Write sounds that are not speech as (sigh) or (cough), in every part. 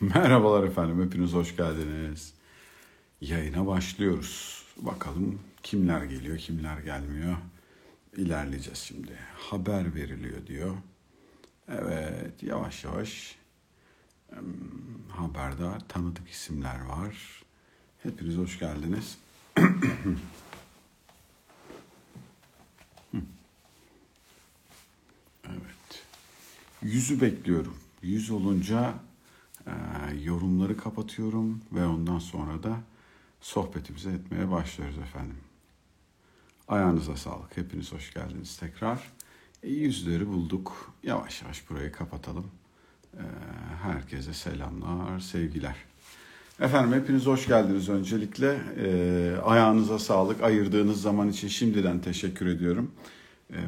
(laughs) Merhabalar efendim, hepiniz hoş geldiniz. Yayına başlıyoruz. Bakalım kimler geliyor, kimler gelmiyor. İlerleyeceğiz şimdi. Haber veriliyor diyor. Evet, yavaş yavaş haberde tanıdık isimler var. Hepiniz hoş geldiniz. (clears throat) evet. Yüzü bekliyorum. Yüz olunca e, yorumları kapatıyorum ve ondan sonra da sohbetimizi etmeye başlıyoruz efendim. Ayağınıza sağlık. Hepiniz hoş geldiniz tekrar. E, yüzleri bulduk. Yavaş yavaş burayı kapatalım. E, herkese selamlar, sevgiler. Efendim hepiniz hoş geldiniz öncelikle. E, ayağınıza sağlık. Ayırdığınız zaman için şimdiden teşekkür ediyorum. E,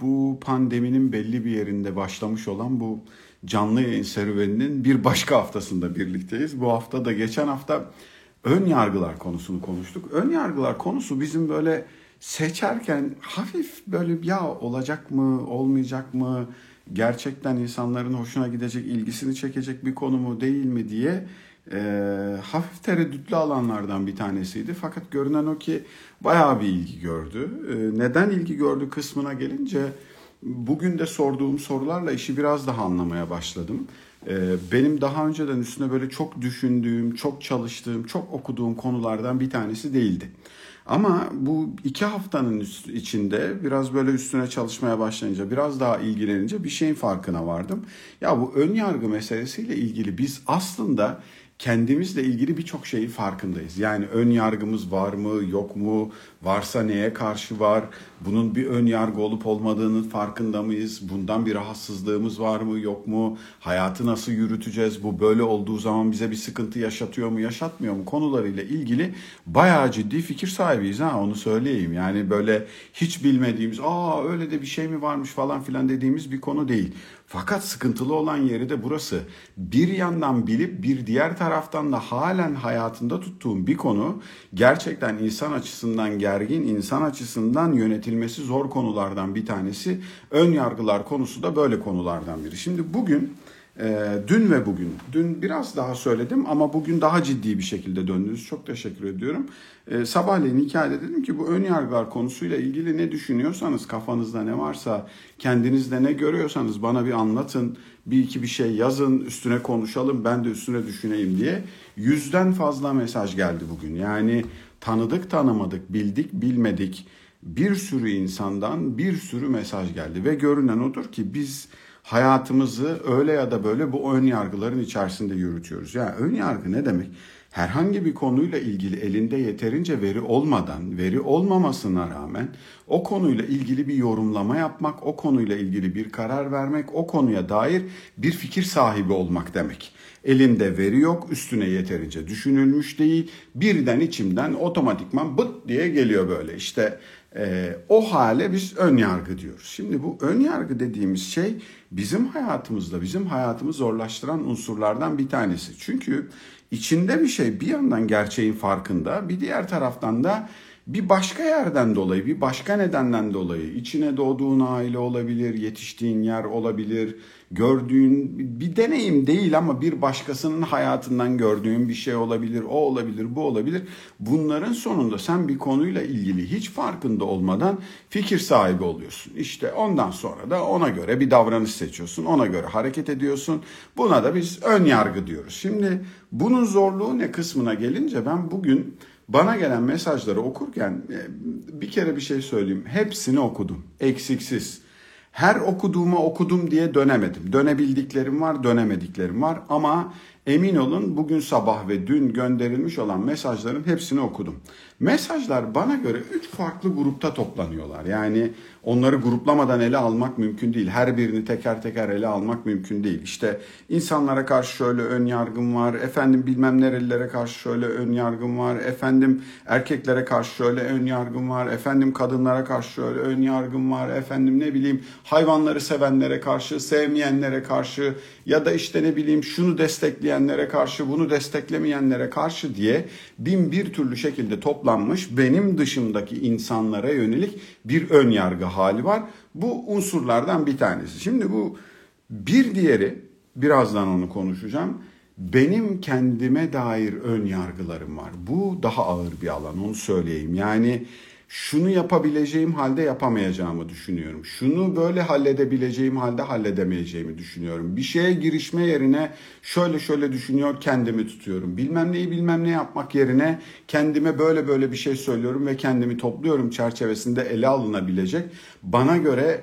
bu pandeminin belli bir yerinde başlamış olan bu canlı yayın serüveninin bir başka haftasında birlikteyiz. Bu hafta da geçen hafta ön yargılar konusunu konuştuk. Ön yargılar konusu bizim böyle seçerken hafif böyle ya olacak mı, olmayacak mı, gerçekten insanların hoşuna gidecek, ilgisini çekecek bir konu mu değil mi diye e, hafif tereddütlü alanlardan bir tanesiydi. Fakat görünen o ki bayağı bir ilgi gördü. E, neden ilgi gördü kısmına gelince bugün de sorduğum sorularla işi biraz daha anlamaya başladım. Ee, benim daha önceden üstüne böyle çok düşündüğüm, çok çalıştığım, çok okuduğum konulardan bir tanesi değildi. Ama bu iki haftanın içinde biraz böyle üstüne çalışmaya başlayınca, biraz daha ilgilenince bir şeyin farkına vardım. Ya bu ön yargı meselesiyle ilgili biz aslında kendimizle ilgili birçok şeyi farkındayız. Yani ön yargımız var mı, yok mu? Varsa neye karşı var? Bunun bir ön yargı olup olmadığının farkında mıyız? Bundan bir rahatsızlığımız var mı, yok mu? Hayatı nasıl yürüteceğiz? Bu böyle olduğu zaman bize bir sıkıntı yaşatıyor mu, yaşatmıyor mu? Konularıyla ilgili bayağı ciddi fikir sahibiyiz ha onu söyleyeyim. Yani böyle hiç bilmediğimiz, aa öyle de bir şey mi varmış falan filan dediğimiz bir konu değil. Fakat sıkıntılı olan yeri de burası. Bir yandan bilip bir diğer taraftan da halen hayatında tuttuğum bir konu gerçekten insan açısından gergin, insan açısından yönetilmesi zor konulardan bir tanesi. Ön yargılar konusu da böyle konulardan biri. Şimdi bugün dün ve bugün, dün biraz daha söyledim ama bugün daha ciddi bir şekilde döndünüz. Çok teşekkür ediyorum. E, sabahleyin hikayede dedim ki bu ön yargılar konusuyla ilgili ne düşünüyorsanız, kafanızda ne varsa, kendinizde ne görüyorsanız bana bir anlatın. Bir iki bir şey yazın, üstüne konuşalım, ben de üstüne düşüneyim diye. Yüzden fazla mesaj geldi bugün. Yani tanıdık tanımadık, bildik bilmedik bir sürü insandan bir sürü mesaj geldi. Ve görünen odur ki biz hayatımızı öyle ya da böyle bu ön yargıların içerisinde yürütüyoruz. Yani ön yargı ne demek? Herhangi bir konuyla ilgili elinde yeterince veri olmadan, veri olmamasına rağmen o konuyla ilgili bir yorumlama yapmak, o konuyla ilgili bir karar vermek, o konuya dair bir fikir sahibi olmak demek. Elinde veri yok, üstüne yeterince düşünülmüş değil. Birden içimden otomatikman bıt diye geliyor böyle. İşte e, o hale biz ön yargı diyoruz. Şimdi bu ön yargı dediğimiz şey bizim hayatımızda, bizim hayatımızı zorlaştıran unsurlardan bir tanesi. Çünkü içinde bir şey bir yandan gerçeğin farkında, bir diğer taraftan da bir başka yerden dolayı, bir başka nedenden dolayı içine doğduğun aile olabilir, yetiştiğin yer olabilir, gördüğün bir deneyim değil ama bir başkasının hayatından gördüğün bir şey olabilir, o olabilir, bu olabilir. Bunların sonunda sen bir konuyla ilgili hiç farkında olmadan fikir sahibi oluyorsun. İşte ondan sonra da ona göre bir davranış seçiyorsun, ona göre hareket ediyorsun. Buna da biz ön yargı diyoruz. Şimdi bunun zorluğu ne kısmına gelince ben bugün bana gelen mesajları okurken e, bir kere bir şey söyleyeyim. Hepsini okudum. Eksiksiz. Her okuduğuma okudum diye dönemedim. Dönebildiklerim var, dönemediklerim var ama emin olun bugün sabah ve dün gönderilmiş olan mesajların hepsini okudum. Mesajlar bana göre üç farklı grupta toplanıyorlar. Yani onları gruplamadan ele almak mümkün değil. Her birini teker teker ele almak mümkün değil. İşte insanlara karşı şöyle ön yargım var. Efendim bilmem nerelilere karşı şöyle ön yargım var. Efendim erkeklere karşı şöyle ön yargım var. Efendim kadınlara karşı şöyle ön yargım var. Efendim ne bileyim hayvanları sevenlere karşı, sevmeyenlere karşı ya da işte ne bileyim şunu destekleyenlere karşı, bunu desteklemeyenlere karşı diye bin bir türlü şekilde toplanmış benim dışımdaki insanlara yönelik bir ön yargı hali var. Bu unsurlardan bir tanesi. Şimdi bu bir diğeri birazdan onu konuşacağım. Benim kendime dair ön yargılarım var. Bu daha ağır bir alan onu söyleyeyim. Yani şunu yapabileceğim halde yapamayacağımı düşünüyorum. Şunu böyle halledebileceğim halde halledemeyeceğimi düşünüyorum. Bir şeye girişme yerine şöyle şöyle düşünüyor kendimi tutuyorum. Bilmem neyi bilmem ne yapmak yerine kendime böyle böyle bir şey söylüyorum ve kendimi topluyorum çerçevesinde ele alınabilecek. Bana göre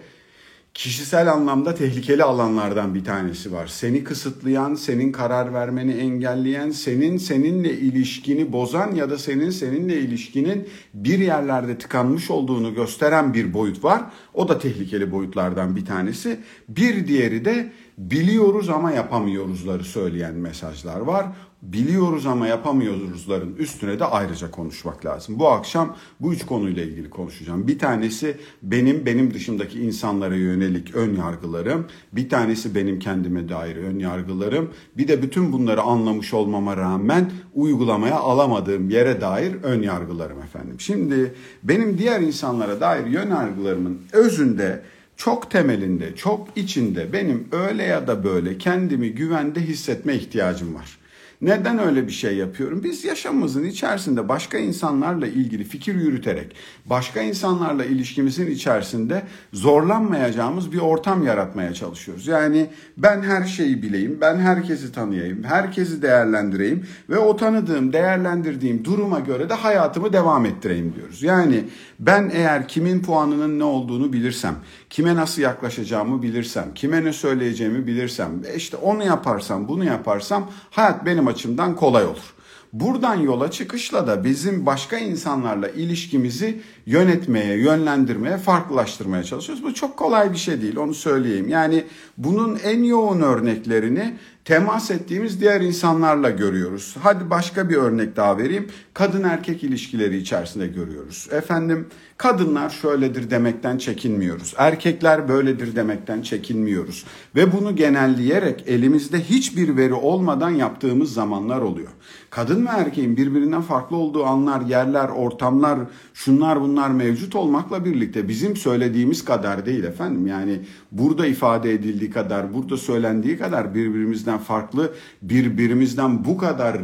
kişisel anlamda tehlikeli alanlardan bir tanesi var. Seni kısıtlayan, senin karar vermeni engelleyen, senin seninle ilişkini bozan ya da senin seninle ilişkinin bir yerlerde tıkanmış olduğunu gösteren bir boyut var. O da tehlikeli boyutlardan bir tanesi. Bir diğeri de biliyoruz ama yapamıyoruzları söyleyen mesajlar var biliyoruz ama yapamıyoruzların üstüne de ayrıca konuşmak lazım. Bu akşam bu üç konuyla ilgili konuşacağım. Bir tanesi benim benim dışımdaki insanlara yönelik ön yargılarım. Bir tanesi benim kendime dair ön yargılarım. Bir de bütün bunları anlamış olmama rağmen uygulamaya alamadığım yere dair ön yargılarım efendim. Şimdi benim diğer insanlara dair yön yargılarımın özünde çok temelinde, çok içinde benim öyle ya da böyle kendimi güvende hissetme ihtiyacım var. Neden öyle bir şey yapıyorum? Biz yaşamımızın içerisinde başka insanlarla ilgili fikir yürüterek, başka insanlarla ilişkimizin içerisinde zorlanmayacağımız bir ortam yaratmaya çalışıyoruz. Yani ben her şeyi bileyim, ben herkesi tanıyayım, herkesi değerlendireyim ve o tanıdığım, değerlendirdiğim duruma göre de hayatımı devam ettireyim diyoruz. Yani ben eğer kimin puanının ne olduğunu bilirsem, kime nasıl yaklaşacağımı bilirsem, kime ne söyleyeceğimi bilirsem, işte onu yaparsam, bunu yaparsam hayat benim açımdan kolay olur. Buradan yola çıkışla da bizim başka insanlarla ilişkimizi yönetmeye, yönlendirmeye, farklılaştırmaya çalışıyoruz. Bu çok kolay bir şey değil onu söyleyeyim. Yani bunun en yoğun örneklerini temas ettiğimiz diğer insanlarla görüyoruz. Hadi başka bir örnek daha vereyim. Kadın erkek ilişkileri içerisinde görüyoruz. Efendim kadınlar şöyledir demekten çekinmiyoruz. Erkekler böyledir demekten çekinmiyoruz. Ve bunu genelleyerek elimizde hiçbir veri olmadan yaptığımız zamanlar oluyor. Kadın ve erkeğin birbirinden farklı olduğu anlar, yerler, ortamlar, şunlar bunlar mevcut olmakla birlikte bizim söylediğimiz kadar değil efendim. Yani burada ifade edildiği kadar, burada söylendiği kadar birbirimizden farklı, birbirimizden bu kadar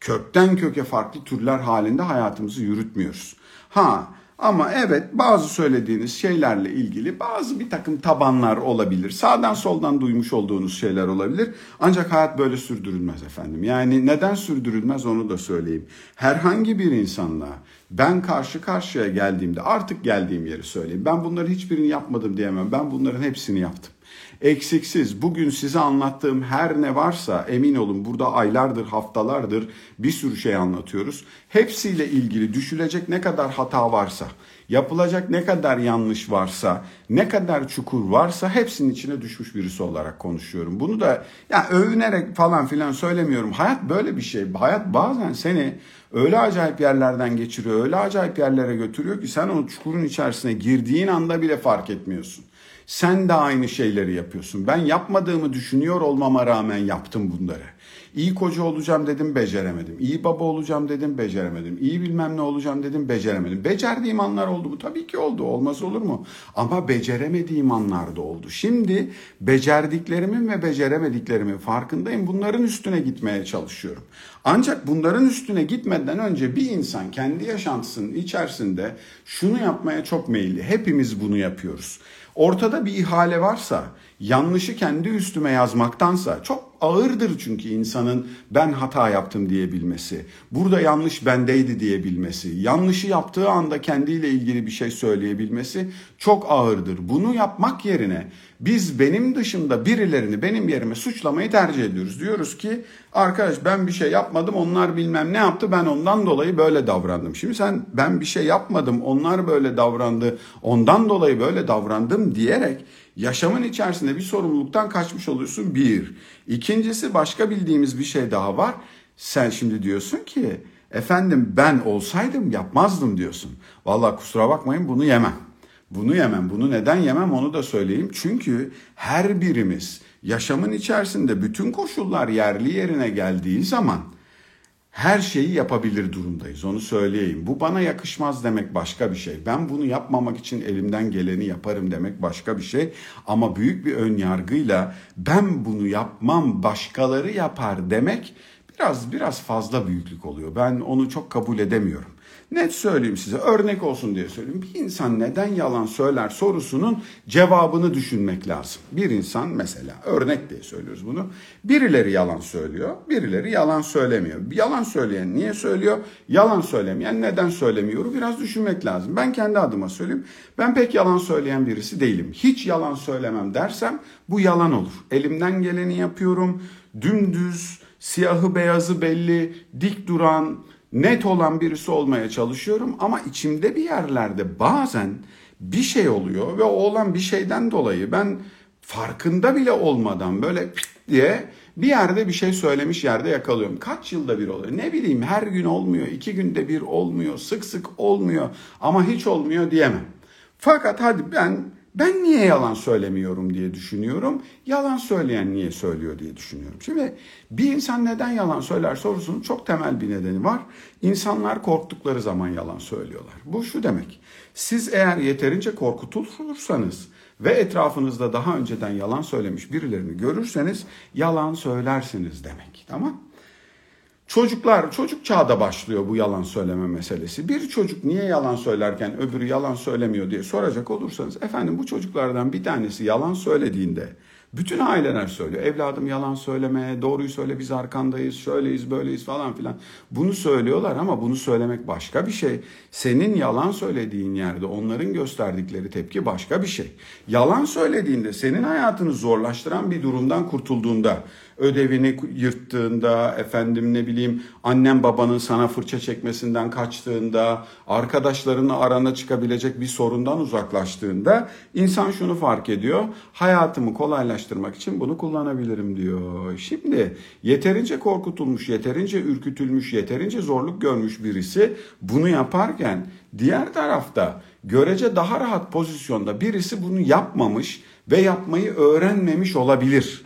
kökten köke farklı türler halinde hayatımızı yürütmüyoruz. Ha ama evet bazı söylediğiniz şeylerle ilgili bazı bir takım tabanlar olabilir. Sağdan soldan duymuş olduğunuz şeyler olabilir. Ancak hayat böyle sürdürülmez efendim. Yani neden sürdürülmez onu da söyleyeyim. Herhangi bir insanla ben karşı karşıya geldiğimde artık geldiğim yeri söyleyeyim. Ben bunları hiçbirini yapmadım diyemem. Ben bunların hepsini yaptım eksiksiz bugün size anlattığım her ne varsa emin olun burada aylardır, haftalardır bir sürü şey anlatıyoruz. Hepsiyle ilgili düşülecek ne kadar hata varsa, yapılacak ne kadar yanlış varsa, ne kadar çukur varsa hepsinin içine düşmüş birisi olarak konuşuyorum. Bunu da ya övünerek falan filan söylemiyorum. Hayat böyle bir şey. Hayat bazen seni öyle acayip yerlerden geçiriyor, öyle acayip yerlere götürüyor ki sen o çukurun içerisine girdiğin anda bile fark etmiyorsun. Sen de aynı şeyleri yapıyorsun. Ben yapmadığımı düşünüyor olmama rağmen yaptım bunları. İyi koca olacağım dedim beceremedim. İyi baba olacağım dedim beceremedim. İyi bilmem ne olacağım dedim beceremedim. Becerdiğim anlar oldu mu? Tabii ki oldu. Olmaz olur mu? Ama beceremediğim anlar da oldu. Şimdi becerdiklerimin ve beceremediklerimin farkındayım. Bunların üstüne gitmeye çalışıyorum. Ancak bunların üstüne gitmeden önce bir insan kendi yaşantısının içerisinde şunu yapmaya çok meyilli. Hepimiz bunu yapıyoruz. Ortada bir ihale varsa yanlışı kendi üstüme yazmaktansa çok ağırdır çünkü insanın ben hata yaptım diyebilmesi. Burada yanlış bendeydi diyebilmesi. Yanlışı yaptığı anda kendiyle ilgili bir şey söyleyebilmesi çok ağırdır. Bunu yapmak yerine biz benim dışında birilerini benim yerime suçlamayı tercih ediyoruz. Diyoruz ki arkadaş ben bir şey yapmadım onlar bilmem ne yaptı ben ondan dolayı böyle davrandım. Şimdi sen ben bir şey yapmadım onlar böyle davrandı ondan dolayı böyle davrandım diyerek yaşamın içerisinde bir sorumluluktan kaçmış oluyorsun bir. İkincisi başka bildiğimiz bir şey daha var. Sen şimdi diyorsun ki efendim ben olsaydım yapmazdım diyorsun. Valla kusura bakmayın bunu yemem. Bunu yemem. Bunu neden yemem onu da söyleyeyim. Çünkü her birimiz yaşamın içerisinde bütün koşullar yerli yerine geldiği zaman her şeyi yapabilir durumdayız onu söyleyeyim. Bu bana yakışmaz demek başka bir şey. Ben bunu yapmamak için elimden geleni yaparım demek başka bir şey. Ama büyük bir ön yargıyla ben bunu yapmam başkaları yapar demek biraz biraz fazla büyüklük oluyor. Ben onu çok kabul edemiyorum. Net söyleyeyim size örnek olsun diye söyleyeyim. Bir insan neden yalan söyler sorusunun cevabını düşünmek lazım. Bir insan mesela örnek diye söylüyoruz bunu. Birileri yalan söylüyor, birileri yalan söylemiyor. Yalan söyleyen niye söylüyor? Yalan söylemeyen neden söylemiyor? Biraz düşünmek lazım. Ben kendi adıma söyleyeyim. Ben pek yalan söyleyen birisi değilim. Hiç yalan söylemem dersem bu yalan olur. Elimden geleni yapıyorum. Dümdüz, siyahı beyazı belli, dik duran, net olan birisi olmaya çalışıyorum ama içimde bir yerlerde bazen bir şey oluyor ve o olan bir şeyden dolayı ben farkında bile olmadan böyle diye bir yerde bir şey söylemiş yerde yakalıyorum. Kaç yılda bir oluyor? Ne bileyim her gün olmuyor, iki günde bir olmuyor, sık sık olmuyor ama hiç olmuyor diyemem. Fakat hadi ben ben niye yalan söylemiyorum diye düşünüyorum. Yalan söyleyen niye söylüyor diye düşünüyorum. Şimdi bir insan neden yalan söyler sorusunun çok temel bir nedeni var. İnsanlar korktukları zaman yalan söylüyorlar. Bu şu demek. Siz eğer yeterince korkutulursanız ve etrafınızda daha önceden yalan söylemiş birilerini görürseniz yalan söylersiniz demek. Tamam? Çocuklar çocuk çağda başlıyor bu yalan söyleme meselesi. Bir çocuk niye yalan söylerken öbürü yalan söylemiyor diye soracak olursanız efendim bu çocuklardan bir tanesi yalan söylediğinde bütün aileler söylüyor. Evladım yalan söyleme, doğruyu söyle biz arkandayız, şöyleyiz, böyleyiz falan filan. Bunu söylüyorlar ama bunu söylemek başka bir şey. Senin yalan söylediğin yerde onların gösterdikleri tepki başka bir şey. Yalan söylediğinde senin hayatını zorlaştıran bir durumdan kurtulduğunda ödevini yırttığında, efendim ne bileyim annem babanın sana fırça çekmesinden kaçtığında, arkadaşlarınla arana çıkabilecek bir sorundan uzaklaştığında insan şunu fark ediyor. Hayatımı kolaylaştırmak için bunu kullanabilirim diyor. Şimdi yeterince korkutulmuş, yeterince ürkütülmüş, yeterince zorluk görmüş birisi bunu yaparken diğer tarafta görece daha rahat pozisyonda birisi bunu yapmamış ve yapmayı öğrenmemiş olabilir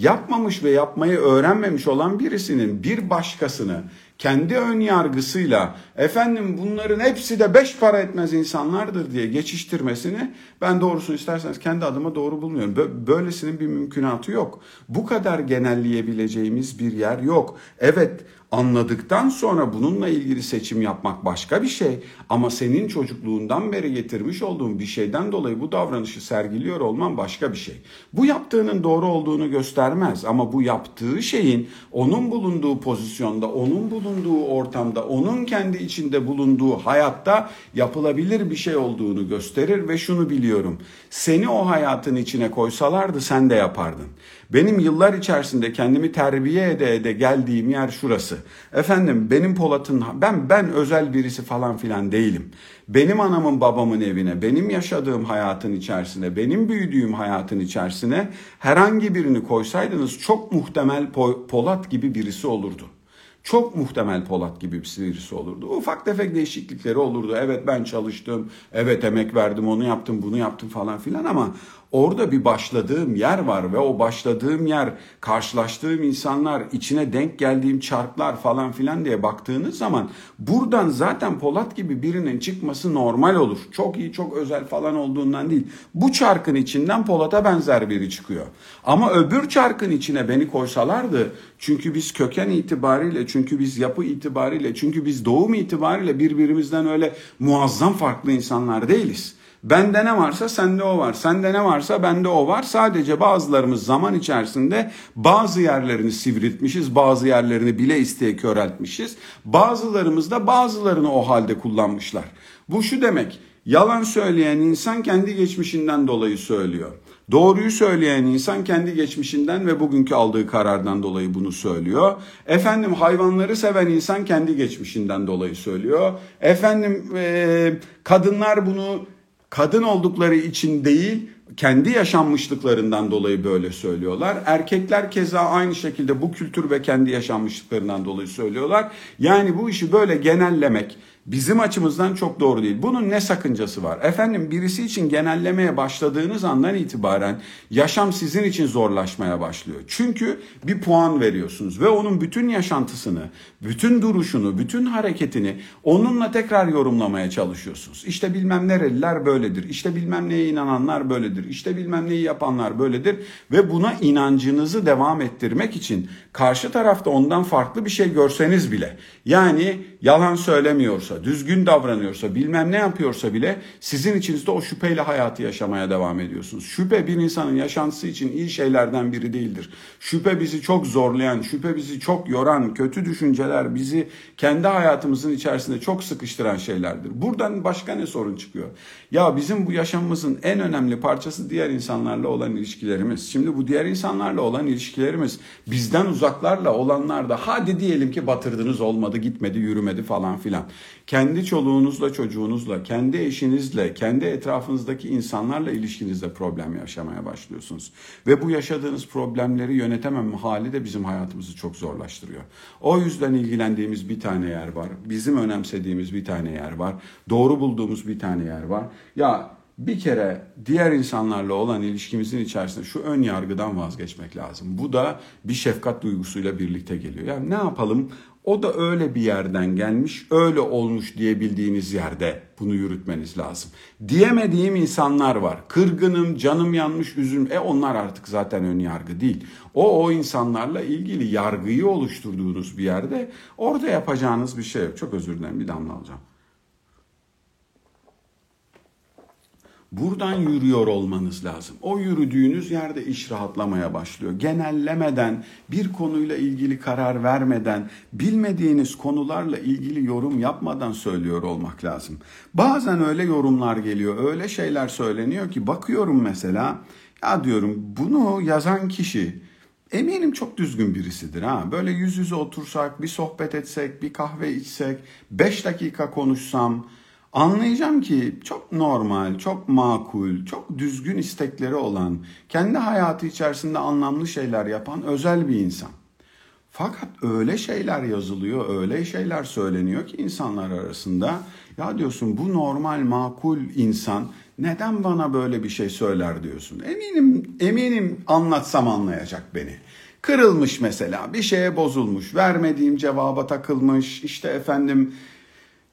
yapmamış ve yapmayı öğrenmemiş olan birisinin bir başkasını kendi ön yargısıyla efendim bunların hepsi de beş para etmez insanlardır diye geçiştirmesini ben doğrusunu isterseniz kendi adıma doğru bulmuyorum. Böylesinin bir mümkünatı yok. Bu kadar genelleyebileceğimiz bir yer yok. Evet anladıktan sonra bununla ilgili seçim yapmak başka bir şey ama senin çocukluğundan beri getirmiş olduğun bir şeyden dolayı bu davranışı sergiliyor olman başka bir şey. Bu yaptığının doğru olduğunu göstermez ama bu yaptığı şeyin onun bulunduğu pozisyonda, onun bulunduğu ortamda, onun kendi içinde bulunduğu hayatta yapılabilir bir şey olduğunu gösterir ve şunu biliyorum. Seni o hayatın içine koysalardı sen de yapardın. Benim yıllar içerisinde kendimi terbiye ede ede geldiğim yer şurası. Efendim benim Polat'ın ben ben özel birisi falan filan değilim. Benim anamın babamın evine, benim yaşadığım hayatın içerisine, benim büyüdüğüm hayatın içerisine herhangi birini koysaydınız çok muhtemel Polat gibi birisi olurdu. Çok muhtemel Polat gibi birisi olurdu. Ufak tefek değişiklikleri olurdu. Evet ben çalıştım, evet emek verdim, onu yaptım, bunu yaptım falan filan ama Orada bir başladığım yer var ve o başladığım yer, karşılaştığım insanlar, içine denk geldiğim çarklar falan filan diye baktığınız zaman buradan zaten Polat gibi birinin çıkması normal olur. Çok iyi, çok özel falan olduğundan değil. Bu çarkın içinden Polat'a benzer biri çıkıyor. Ama öbür çarkın içine beni koysalardı çünkü biz köken itibariyle, çünkü biz yapı itibariyle, çünkü biz doğum itibariyle birbirimizden öyle muazzam farklı insanlar değiliz. Bende ne varsa sende o var. Sende ne varsa bende o var. Sadece bazılarımız zaman içerisinde bazı yerlerini sivriltmişiz, bazı yerlerini bile isteye köreltmişiz. Bazılarımız da bazılarını o halde kullanmışlar. Bu şu demek. Yalan söyleyen insan kendi geçmişinden dolayı söylüyor. Doğruyu söyleyen insan kendi geçmişinden ve bugünkü aldığı karardan dolayı bunu söylüyor. Efendim hayvanları seven insan kendi geçmişinden dolayı söylüyor. Efendim e, kadınlar bunu kadın oldukları için değil kendi yaşanmışlıklarından dolayı böyle söylüyorlar. Erkekler keza aynı şekilde bu kültür ve kendi yaşanmışlıklarından dolayı söylüyorlar. Yani bu işi böyle genellemek bizim açımızdan çok doğru değil. Bunun ne sakıncası var? Efendim birisi için genellemeye başladığınız andan itibaren yaşam sizin için zorlaşmaya başlıyor. Çünkü bir puan veriyorsunuz ve onun bütün yaşantısını, bütün duruşunu, bütün hareketini onunla tekrar yorumlamaya çalışıyorsunuz. İşte bilmem nereliler böyledir, işte bilmem neye inananlar böyledir, işte bilmem neyi yapanlar böyledir ve buna inancınızı devam ettirmek için karşı tarafta ondan farklı bir şey görseniz bile yani yalan söylemiyorsa, düzgün davranıyorsa, bilmem ne yapıyorsa bile sizin içinizde o şüpheyle hayatı yaşamaya devam ediyorsunuz. Şüphe bir insanın yaşantısı için iyi şeylerden biri değildir. Şüphe bizi çok zorlayan, şüphe bizi çok yoran, kötü düşünceler bizi kendi hayatımızın içerisinde çok sıkıştıran şeylerdir. Buradan başka ne sorun çıkıyor? Ya bizim bu yaşamımızın en önemli parçası diğer insanlarla olan ilişkilerimiz. Şimdi bu diğer insanlarla olan ilişkilerimiz bizden uzaklarla olanlar da hadi diyelim ki batırdınız olmadı, gitmedi, yürümedi falan filan. Kendi çoluğunuzla, çocuğunuzla, kendi eşinizle, kendi etrafınızdaki insanlarla ilişkinizde problem yaşamaya başlıyorsunuz. Ve bu yaşadığınız problemleri yönetemem hali de bizim hayatımızı çok zorlaştırıyor. O yüzden ilgilendiğimiz bir tane yer var. Bizim önemsediğimiz bir tane yer var. Doğru bulduğumuz bir tane yer var. Ya bir kere diğer insanlarla olan ilişkimizin içerisinde şu ön yargıdan vazgeçmek lazım. Bu da bir şefkat duygusuyla birlikte geliyor. Yani ne yapalım? O da öyle bir yerden gelmiş, öyle olmuş diyebildiğiniz yerde bunu yürütmeniz lazım. Diyemediğim insanlar var. Kırgınım, canım yanmış, üzüm. E onlar artık zaten ön yargı değil. O o insanlarla ilgili yargıyı oluşturduğunuz bir yerde orada yapacağınız bir şey yok. Çok özür dilerim bir damla alacağım. Buradan yürüyor olmanız lazım. O yürüdüğünüz yerde iş rahatlamaya başlıyor. Genellemeden, bir konuyla ilgili karar vermeden, bilmediğiniz konularla ilgili yorum yapmadan söylüyor olmak lazım. Bazen öyle yorumlar geliyor, öyle şeyler söyleniyor ki bakıyorum mesela, ya diyorum bunu yazan kişi eminim çok düzgün birisidir ha. Böyle yüz yüze otursak, bir sohbet etsek, bir kahve içsek, beş dakika konuşsam, Anlayacağım ki çok normal, çok makul, çok düzgün istekleri olan, kendi hayatı içerisinde anlamlı şeyler yapan özel bir insan. Fakat öyle şeyler yazılıyor, öyle şeyler söyleniyor ki insanlar arasında ya diyorsun bu normal, makul insan neden bana böyle bir şey söyler diyorsun. Eminim, eminim anlatsam anlayacak beni. Kırılmış mesela, bir şeye bozulmuş, vermediğim cevaba takılmış, işte efendim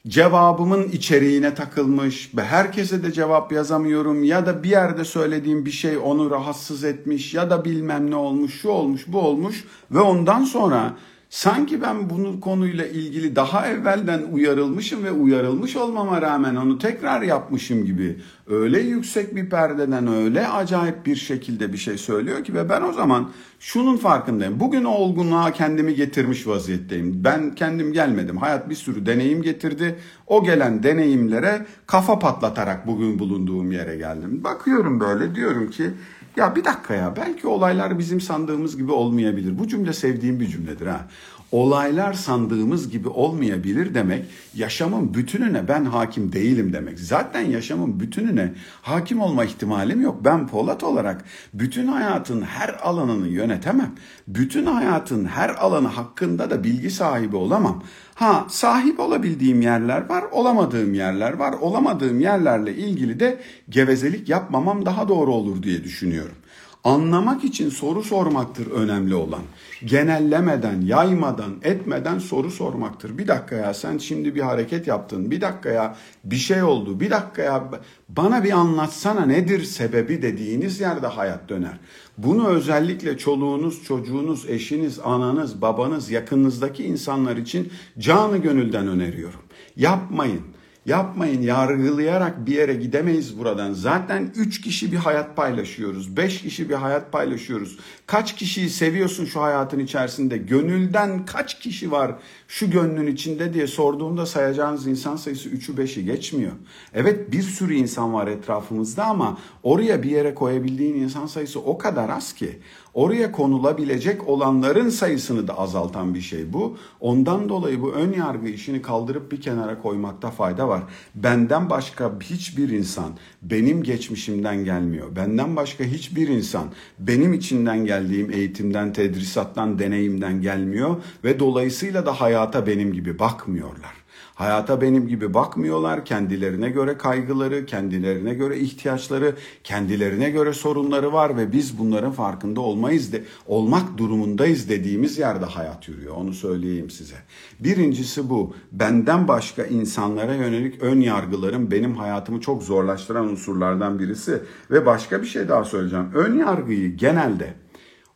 cevabımın içeriğine takılmış ve herkese de cevap yazamıyorum. Ya da bir yerde söylediğim bir şey onu rahatsız etmiş ya da bilmem ne olmuş şu olmuş bu olmuş ve ondan sonra Sanki ben bunu konuyla ilgili daha evvelden uyarılmışım ve uyarılmış olmama rağmen onu tekrar yapmışım gibi öyle yüksek bir perdeden öyle acayip bir şekilde bir şey söylüyor ki ve ben o zaman şunun farkındayım. Bugün olgunluğa kendimi getirmiş vaziyetteyim. Ben kendim gelmedim. Hayat bir sürü deneyim getirdi. O gelen deneyimlere kafa patlatarak bugün bulunduğum yere geldim. Bakıyorum böyle diyorum ki ya bir dakika ya belki olaylar bizim sandığımız gibi olmayabilir. Bu cümle sevdiğim bir cümledir ha. Olaylar sandığımız gibi olmayabilir demek yaşamın bütününe ben hakim değilim demek. Zaten yaşamın bütününe hakim olma ihtimalim yok. Ben Polat olarak bütün hayatın her alanını yönetemem. Bütün hayatın her alanı hakkında da bilgi sahibi olamam. Ha sahip olabildiğim yerler var, olamadığım yerler var. Olamadığım yerlerle ilgili de gevezelik yapmamam daha doğru olur diye düşünüyorum. Anlamak için soru sormaktır önemli olan. Genellemeden, yaymadan, etmeden soru sormaktır. Bir dakika ya sen şimdi bir hareket yaptın. Bir dakika ya bir şey oldu. Bir dakika ya bana bir anlatsana nedir sebebi dediğiniz yerde hayat döner. Bunu özellikle çoluğunuz, çocuğunuz, eşiniz, ananız, babanız, yakınınızdaki insanlar için canı gönülden öneriyorum. Yapmayın. Yapmayın yargılayarak bir yere gidemeyiz buradan. Zaten 3 kişi bir hayat paylaşıyoruz. 5 kişi bir hayat paylaşıyoruz. Kaç kişiyi seviyorsun şu hayatın içerisinde? Gönülden kaç kişi var şu gönlün içinde diye sorduğunda sayacağınız insan sayısı 3'ü 5'i geçmiyor. Evet bir sürü insan var etrafımızda ama oraya bir yere koyabildiğin insan sayısı o kadar az ki. Oraya konulabilecek olanların sayısını da azaltan bir şey bu. Ondan dolayı bu ön yargı işini kaldırıp bir kenara koymakta fayda var. Benden başka hiçbir insan benim geçmişimden gelmiyor. Benden başka hiçbir insan benim içinden geldiğim eğitimden, tedrisattan, deneyimden gelmiyor ve dolayısıyla da hayata benim gibi bakmıyorlar. Hayata benim gibi bakmıyorlar. Kendilerine göre kaygıları, kendilerine göre ihtiyaçları, kendilerine göre sorunları var ve biz bunların farkında olmayız de olmak durumundayız dediğimiz yerde hayat yürüyor. Onu söyleyeyim size. Birincisi bu. Benden başka insanlara yönelik ön yargılarım benim hayatımı çok zorlaştıran unsurlardan birisi ve başka bir şey daha söyleyeceğim. Ön yargıyı genelde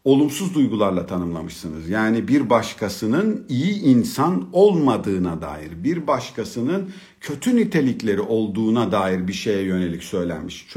olumsuz duygularla tanımlamışsınız. Yani bir başkasının iyi insan olmadığına dair, bir başkasının kötü nitelikleri olduğuna dair bir şeye yönelik söylenmiş.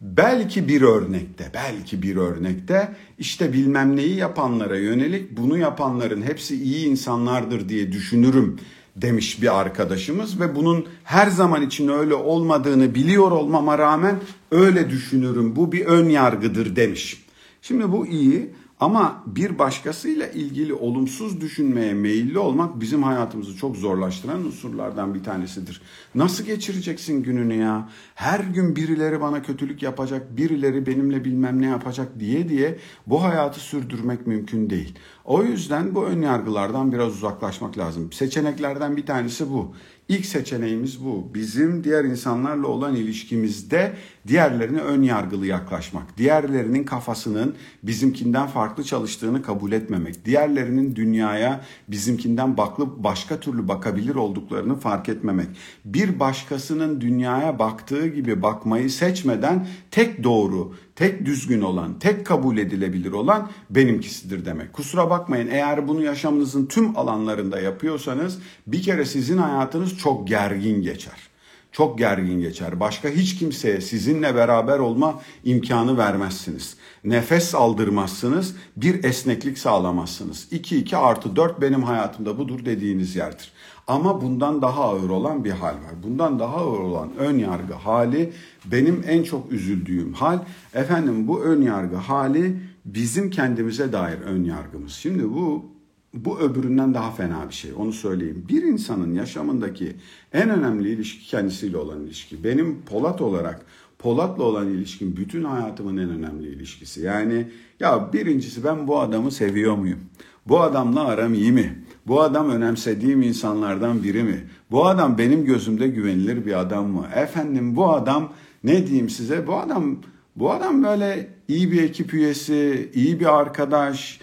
Belki bir örnekte, belki bir örnekte işte bilmem neyi yapanlara yönelik bunu yapanların hepsi iyi insanlardır diye düşünürüm demiş bir arkadaşımız ve bunun her zaman için öyle olmadığını biliyor olmama rağmen öyle düşünürüm. Bu bir ön yargıdır demiş. Şimdi bu iyi ama bir başkasıyla ilgili olumsuz düşünmeye meyilli olmak bizim hayatımızı çok zorlaştıran unsurlardan bir tanesidir. Nasıl geçireceksin gününü ya? Her gün birileri bana kötülük yapacak, birileri benimle bilmem ne yapacak diye diye bu hayatı sürdürmek mümkün değil. O yüzden bu ön yargılardan biraz uzaklaşmak lazım. Seçeneklerden bir tanesi bu. İlk seçeneğimiz bu. Bizim diğer insanlarla olan ilişkimizde diğerlerine ön yargılı yaklaşmak. Diğerlerinin kafasının bizimkinden farklı çalıştığını kabul etmemek. Diğerlerinin dünyaya bizimkinden baklı başka türlü bakabilir olduklarını fark etmemek. Bir başkasının dünyaya baktığı gibi bakmayı seçmeden tek doğru, tek düzgün olan, tek kabul edilebilir olan benimkisidir demek. Kusura bakmayın eğer bunu yaşamınızın tüm alanlarında yapıyorsanız bir kere sizin hayatınız çok gergin geçer çok gergin geçer. Başka hiç kimseye sizinle beraber olma imkanı vermezsiniz. Nefes aldırmazsınız, bir esneklik sağlamazsınız. 2-2 artı 4 benim hayatımda budur dediğiniz yerdir. Ama bundan daha ağır olan bir hal var. Bundan daha ağır olan ön yargı hali benim en çok üzüldüğüm hal. Efendim bu ön yargı hali bizim kendimize dair ön yargımız. Şimdi bu bu öbüründen daha fena bir şey. Onu söyleyeyim. Bir insanın yaşamındaki en önemli ilişki kendisiyle olan ilişki. Benim Polat olarak Polat'la olan ilişkim bütün hayatımın en önemli ilişkisi. Yani ya birincisi ben bu adamı seviyor muyum? Bu adamla aram iyi mi? Bu adam önemsediğim insanlardan biri mi? Bu adam benim gözümde güvenilir bir adam mı? Efendim bu adam ne diyeyim size? Bu adam bu adam böyle iyi bir ekip üyesi, iyi bir arkadaş,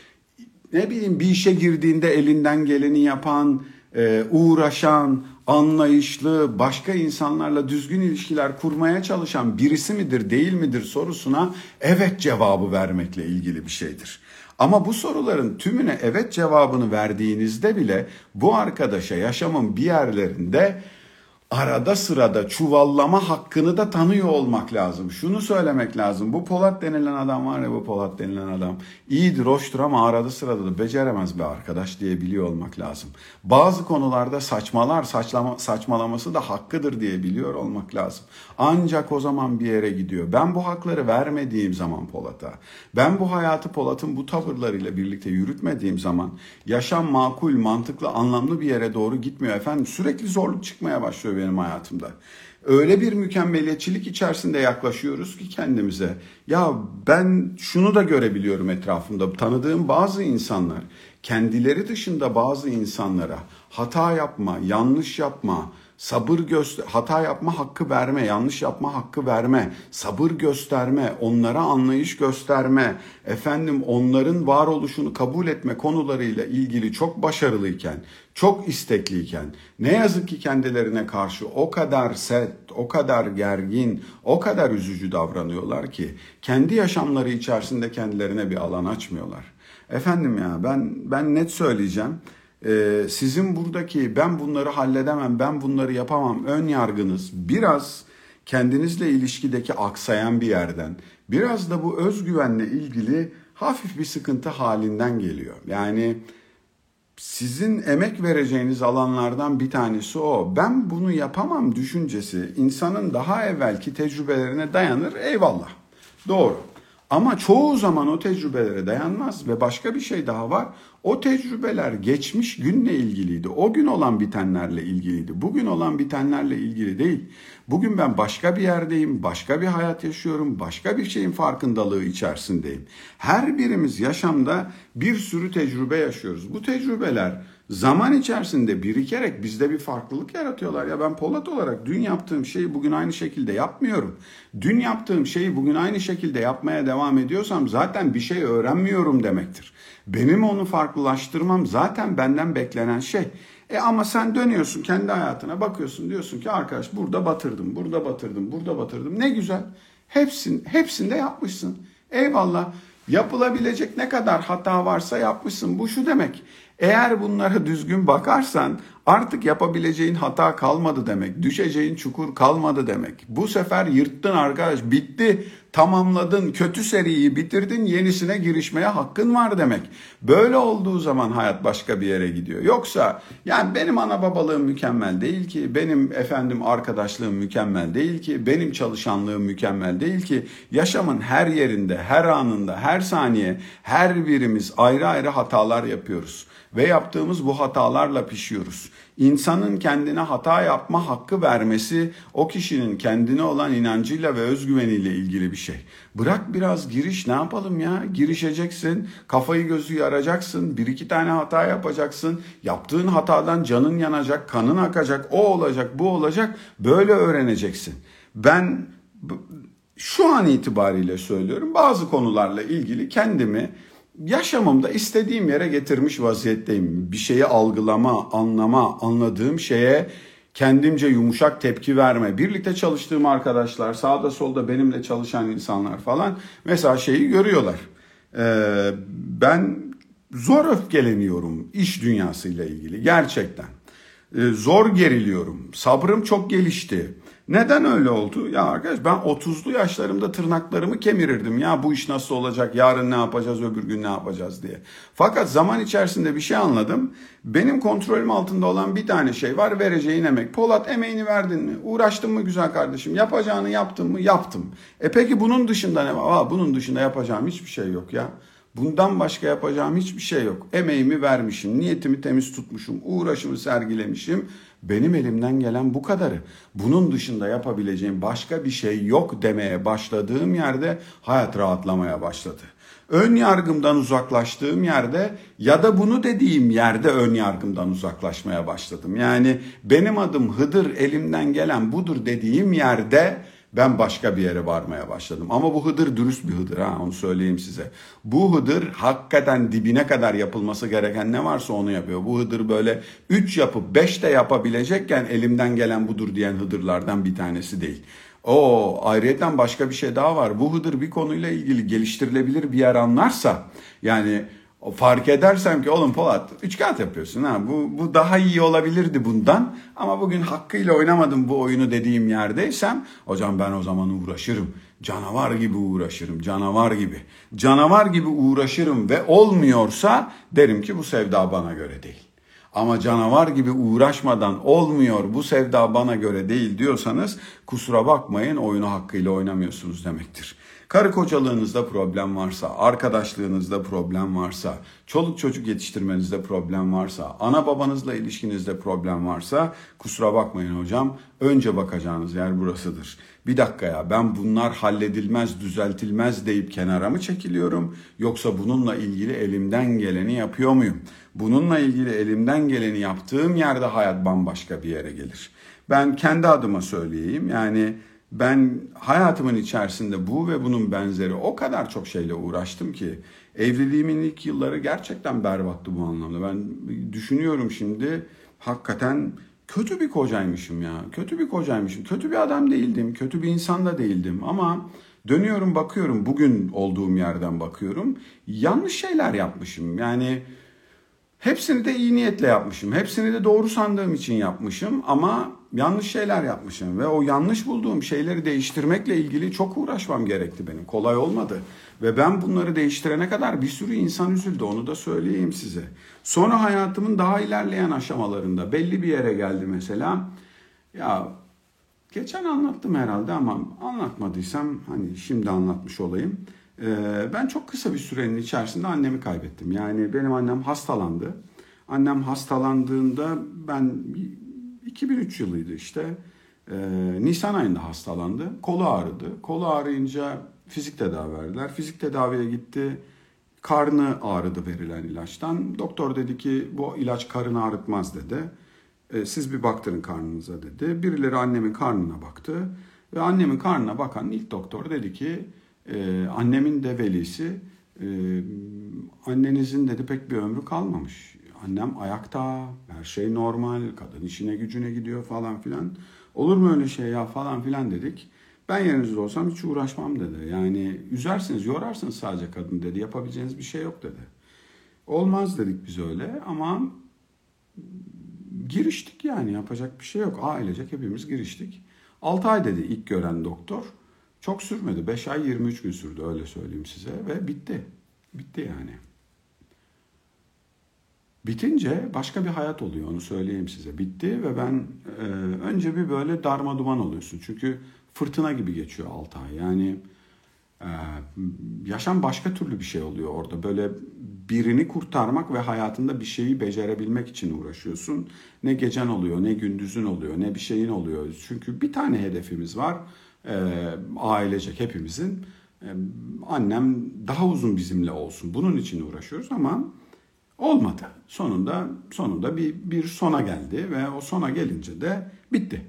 ne bileyim bir işe girdiğinde elinden geleni yapan, e, uğraşan, anlayışlı, başka insanlarla düzgün ilişkiler kurmaya çalışan birisi midir, değil midir sorusuna evet cevabı vermekle ilgili bir şeydir. Ama bu soruların tümüne evet cevabını verdiğinizde bile bu arkadaşa yaşamın bir yerlerinde arada sırada çuvallama hakkını da tanıyor olmak lazım. Şunu söylemek lazım. Bu Polat denilen adam var ya bu Polat denilen adam. iyidir, hoştur ama arada sırada da beceremez bir arkadaş diye biliyor olmak lazım. Bazı konularda saçmalar, saçlama, saçmalaması da hakkıdır diye biliyor olmak lazım. Ancak o zaman bir yere gidiyor. Ben bu hakları vermediğim zaman Polat'a, ben bu hayatı Polat'ın bu tavırlarıyla birlikte yürütmediğim zaman yaşam makul, mantıklı, anlamlı bir yere doğru gitmiyor efendim. Sürekli zorluk çıkmaya başlıyor benim hayatımda. Öyle bir mükemmeliyetçilik içerisinde yaklaşıyoruz ki kendimize. Ya ben şunu da görebiliyorum etrafımda. Tanıdığım bazı insanlar kendileri dışında bazı insanlara hata yapma, yanlış yapma, sabır göster hata yapma hakkı verme, yanlış yapma hakkı verme, sabır gösterme, onlara anlayış gösterme, efendim onların varoluşunu kabul etme konularıyla ilgili çok başarılıyken, çok istekliyken, ne yazık ki kendilerine karşı o kadar sert, o kadar gergin, o kadar üzücü davranıyorlar ki kendi yaşamları içerisinde kendilerine bir alan açmıyorlar. Efendim ya ben ben net söyleyeceğim e, sizin buradaki ben bunları halledemem, ben bunları yapamam ön yargınız biraz kendinizle ilişkideki aksayan bir yerden, biraz da bu özgüvenle ilgili hafif bir sıkıntı halinden geliyor. Yani sizin emek vereceğiniz alanlardan bir tanesi o. Ben bunu yapamam düşüncesi insanın daha evvelki tecrübelerine dayanır eyvallah. Doğru. Ama çoğu zaman o tecrübelere dayanmaz ve başka bir şey daha var. O tecrübeler geçmiş günle ilgiliydi. O gün olan bitenlerle ilgiliydi. Bugün olan bitenlerle ilgili değil. Bugün ben başka bir yerdeyim, başka bir hayat yaşıyorum, başka bir şeyin farkındalığı içerisindeyim. Her birimiz yaşamda bir sürü tecrübe yaşıyoruz. Bu tecrübeler zaman içerisinde birikerek bizde bir farklılık yaratıyorlar. Ya ben Polat olarak dün yaptığım şeyi bugün aynı şekilde yapmıyorum. Dün yaptığım şeyi bugün aynı şekilde yapmaya devam ediyorsam zaten bir şey öğrenmiyorum demektir. Benim onu farklılaştırmam zaten benden beklenen şey. E ama sen dönüyorsun kendi hayatına bakıyorsun diyorsun ki arkadaş burada batırdım, burada batırdım, burada batırdım. Ne güzel. Hepsin, hepsinde yapmışsın. Eyvallah. Yapılabilecek ne kadar hata varsa yapmışsın. Bu şu demek. Eğer bunlara düzgün bakarsan artık yapabileceğin hata kalmadı demek. Düşeceğin çukur kalmadı demek. Bu sefer yırttın arkadaş bitti tamamladın kötü seriyi bitirdin yenisine girişmeye hakkın var demek. Böyle olduğu zaman hayat başka bir yere gidiyor. Yoksa yani benim ana babalığım mükemmel değil ki benim efendim arkadaşlığım mükemmel değil ki benim çalışanlığım mükemmel değil ki yaşamın her yerinde her anında her saniye her birimiz ayrı ayrı hatalar yapıyoruz ve yaptığımız bu hatalarla pişiyoruz. İnsanın kendine hata yapma hakkı vermesi o kişinin kendine olan inancıyla ve özgüveniyle ilgili bir şey. Bırak biraz giriş ne yapalım ya? Girişeceksin, kafayı gözü yaracaksın, bir iki tane hata yapacaksın. Yaptığın hatadan canın yanacak, kanın akacak, o olacak, bu olacak. Böyle öğreneceksin. Ben şu an itibariyle söylüyorum bazı konularla ilgili kendimi yaşamımda istediğim yere getirmiş vaziyetteyim. Bir şeyi algılama, anlama, anladığım şeye kendimce yumuşak tepki verme. Birlikte çalıştığım arkadaşlar, sağda solda benimle çalışan insanlar falan mesela şeyi görüyorlar. Ee, ben zor öfkeleniyorum iş dünyasıyla ilgili gerçekten. Ee, zor geriliyorum. Sabrım çok gelişti. Neden öyle oldu? Ya arkadaş ben 30'lu yaşlarımda tırnaklarımı kemirirdim. Ya bu iş nasıl olacak? Yarın ne yapacağız? Öbür gün ne yapacağız diye. Fakat zaman içerisinde bir şey anladım. Benim kontrolüm altında olan bir tane şey var. Vereceğin emek. Polat emeğini verdin mi? Uğraştın mı güzel kardeşim? Yapacağını yaptın mı? Yaptım. E peki bunun dışında ne var? Bunun dışında yapacağım hiçbir şey yok ya. Bundan başka yapacağım hiçbir şey yok. Emeğimi vermişim, niyetimi temiz tutmuşum, uğraşımı sergilemişim. Benim elimden gelen bu kadarı. Bunun dışında yapabileceğim başka bir şey yok demeye başladığım yerde hayat rahatlamaya başladı. Ön yargımdan uzaklaştığım yerde ya da bunu dediğim yerde ön yargımdan uzaklaşmaya başladım. Yani benim adım Hıdır elimden gelen budur dediğim yerde ben başka bir yere varmaya başladım. Ama bu Hıdır dürüst bir Hıdır ha onu söyleyeyim size. Bu Hıdır hakikaten dibine kadar yapılması gereken ne varsa onu yapıyor. Bu Hıdır böyle 3 yapıp 5 de yapabilecekken elimden gelen budur diyen Hıdırlardan bir tanesi değil. O ayrıyeten başka bir şey daha var. Bu Hıdır bir konuyla ilgili geliştirilebilir bir yer anlarsa yani fark edersem ki oğlum Polat üç kağıt yapıyorsun ha bu, bu daha iyi olabilirdi bundan ama bugün hakkıyla oynamadım bu oyunu dediğim yerdeysem hocam ben o zaman uğraşırım. Canavar gibi uğraşırım canavar gibi. Canavar gibi uğraşırım ve olmuyorsa derim ki bu sevda bana göre değil. Ama canavar gibi uğraşmadan olmuyor bu sevda bana göre değil diyorsanız kusura bakmayın oyunu hakkıyla oynamıyorsunuz demektir. Karı kocalığınızda problem varsa, arkadaşlığınızda problem varsa, çoluk çocuk yetiştirmenizde problem varsa, ana babanızla ilişkinizde problem varsa kusura bakmayın hocam. Önce bakacağınız yer burasıdır. Bir dakika ya ben bunlar halledilmez, düzeltilmez deyip kenara mı çekiliyorum? Yoksa bununla ilgili elimden geleni yapıyor muyum? Bununla ilgili elimden geleni yaptığım yerde hayat bambaşka bir yere gelir. Ben kendi adıma söyleyeyim yani ben hayatımın içerisinde bu ve bunun benzeri o kadar çok şeyle uğraştım ki evliliğimin ilk yılları gerçekten berbattı bu anlamda. Ben düşünüyorum şimdi hakikaten kötü bir kocaymışım ya. Kötü bir kocaymışım. Kötü bir adam değildim. Kötü bir insan da değildim ama dönüyorum bakıyorum bugün olduğum yerden bakıyorum. Yanlış şeyler yapmışım. Yani Hepsini de iyi niyetle yapmışım. Hepsini de doğru sandığım için yapmışım ama yanlış şeyler yapmışım ve o yanlış bulduğum şeyleri değiştirmekle ilgili çok uğraşmam gerekti benim. Kolay olmadı. Ve ben bunları değiştirene kadar bir sürü insan üzüldü onu da söyleyeyim size. Sonra hayatımın daha ilerleyen aşamalarında belli bir yere geldi mesela. Ya geçen anlattım herhalde ama anlatmadıysam hani şimdi anlatmış olayım. Ee, ben çok kısa bir sürenin içerisinde annemi kaybettim. Yani benim annem hastalandı. Annem hastalandığında ben 2003 yılıydı işte. Ee, Nisan ayında hastalandı. Kolu ağrıdı. Kolu ağrıyınca fizik tedavi verdiler. Fizik tedaviye gitti. karnı ağrıdı verilen ilaçtan. Doktor dedi ki bu ilaç karını ağrıtmaz dedi. E, siz bir baktırın karnınıza dedi. Birileri annemin karnına baktı. Ve annemin karnına bakan ilk doktor dedi ki e, annemin de velisi e, annenizin dedi pek bir ömrü kalmamış. Annem ayakta, her şey normal, kadın işine gücüne gidiyor falan filan. Olur mu öyle şey ya falan filan dedik. Ben yerinizde olsam hiç uğraşmam dedi. Yani üzersiniz, yorarsınız sadece kadın dedi. Yapabileceğiniz bir şey yok dedi. Olmaz dedik biz öyle ama giriştik yani yapacak bir şey yok. Ailecek hepimiz giriştik. 6 ay dedi ilk gören doktor. Çok sürmedi. 5 ay 23 gün sürdü öyle söyleyeyim size ve bitti. Bitti yani. Bitince başka bir hayat oluyor onu söyleyeyim size. Bitti ve ben e, önce bir böyle darma duman oluyorsun. Çünkü fırtına gibi geçiyor 6 ay. Yani e, yaşam başka türlü bir şey oluyor orada. Böyle birini kurtarmak ve hayatında bir şeyi becerebilmek için uğraşıyorsun. Ne gecen oluyor, ne gündüzün oluyor, ne bir şeyin oluyor. Çünkü bir tane hedefimiz var. E, ailecek hepimizin. E, annem daha uzun bizimle olsun. Bunun için uğraşıyoruz ama olmadı. Sonunda sonunda bir bir sona geldi ve o sona gelince de bitti.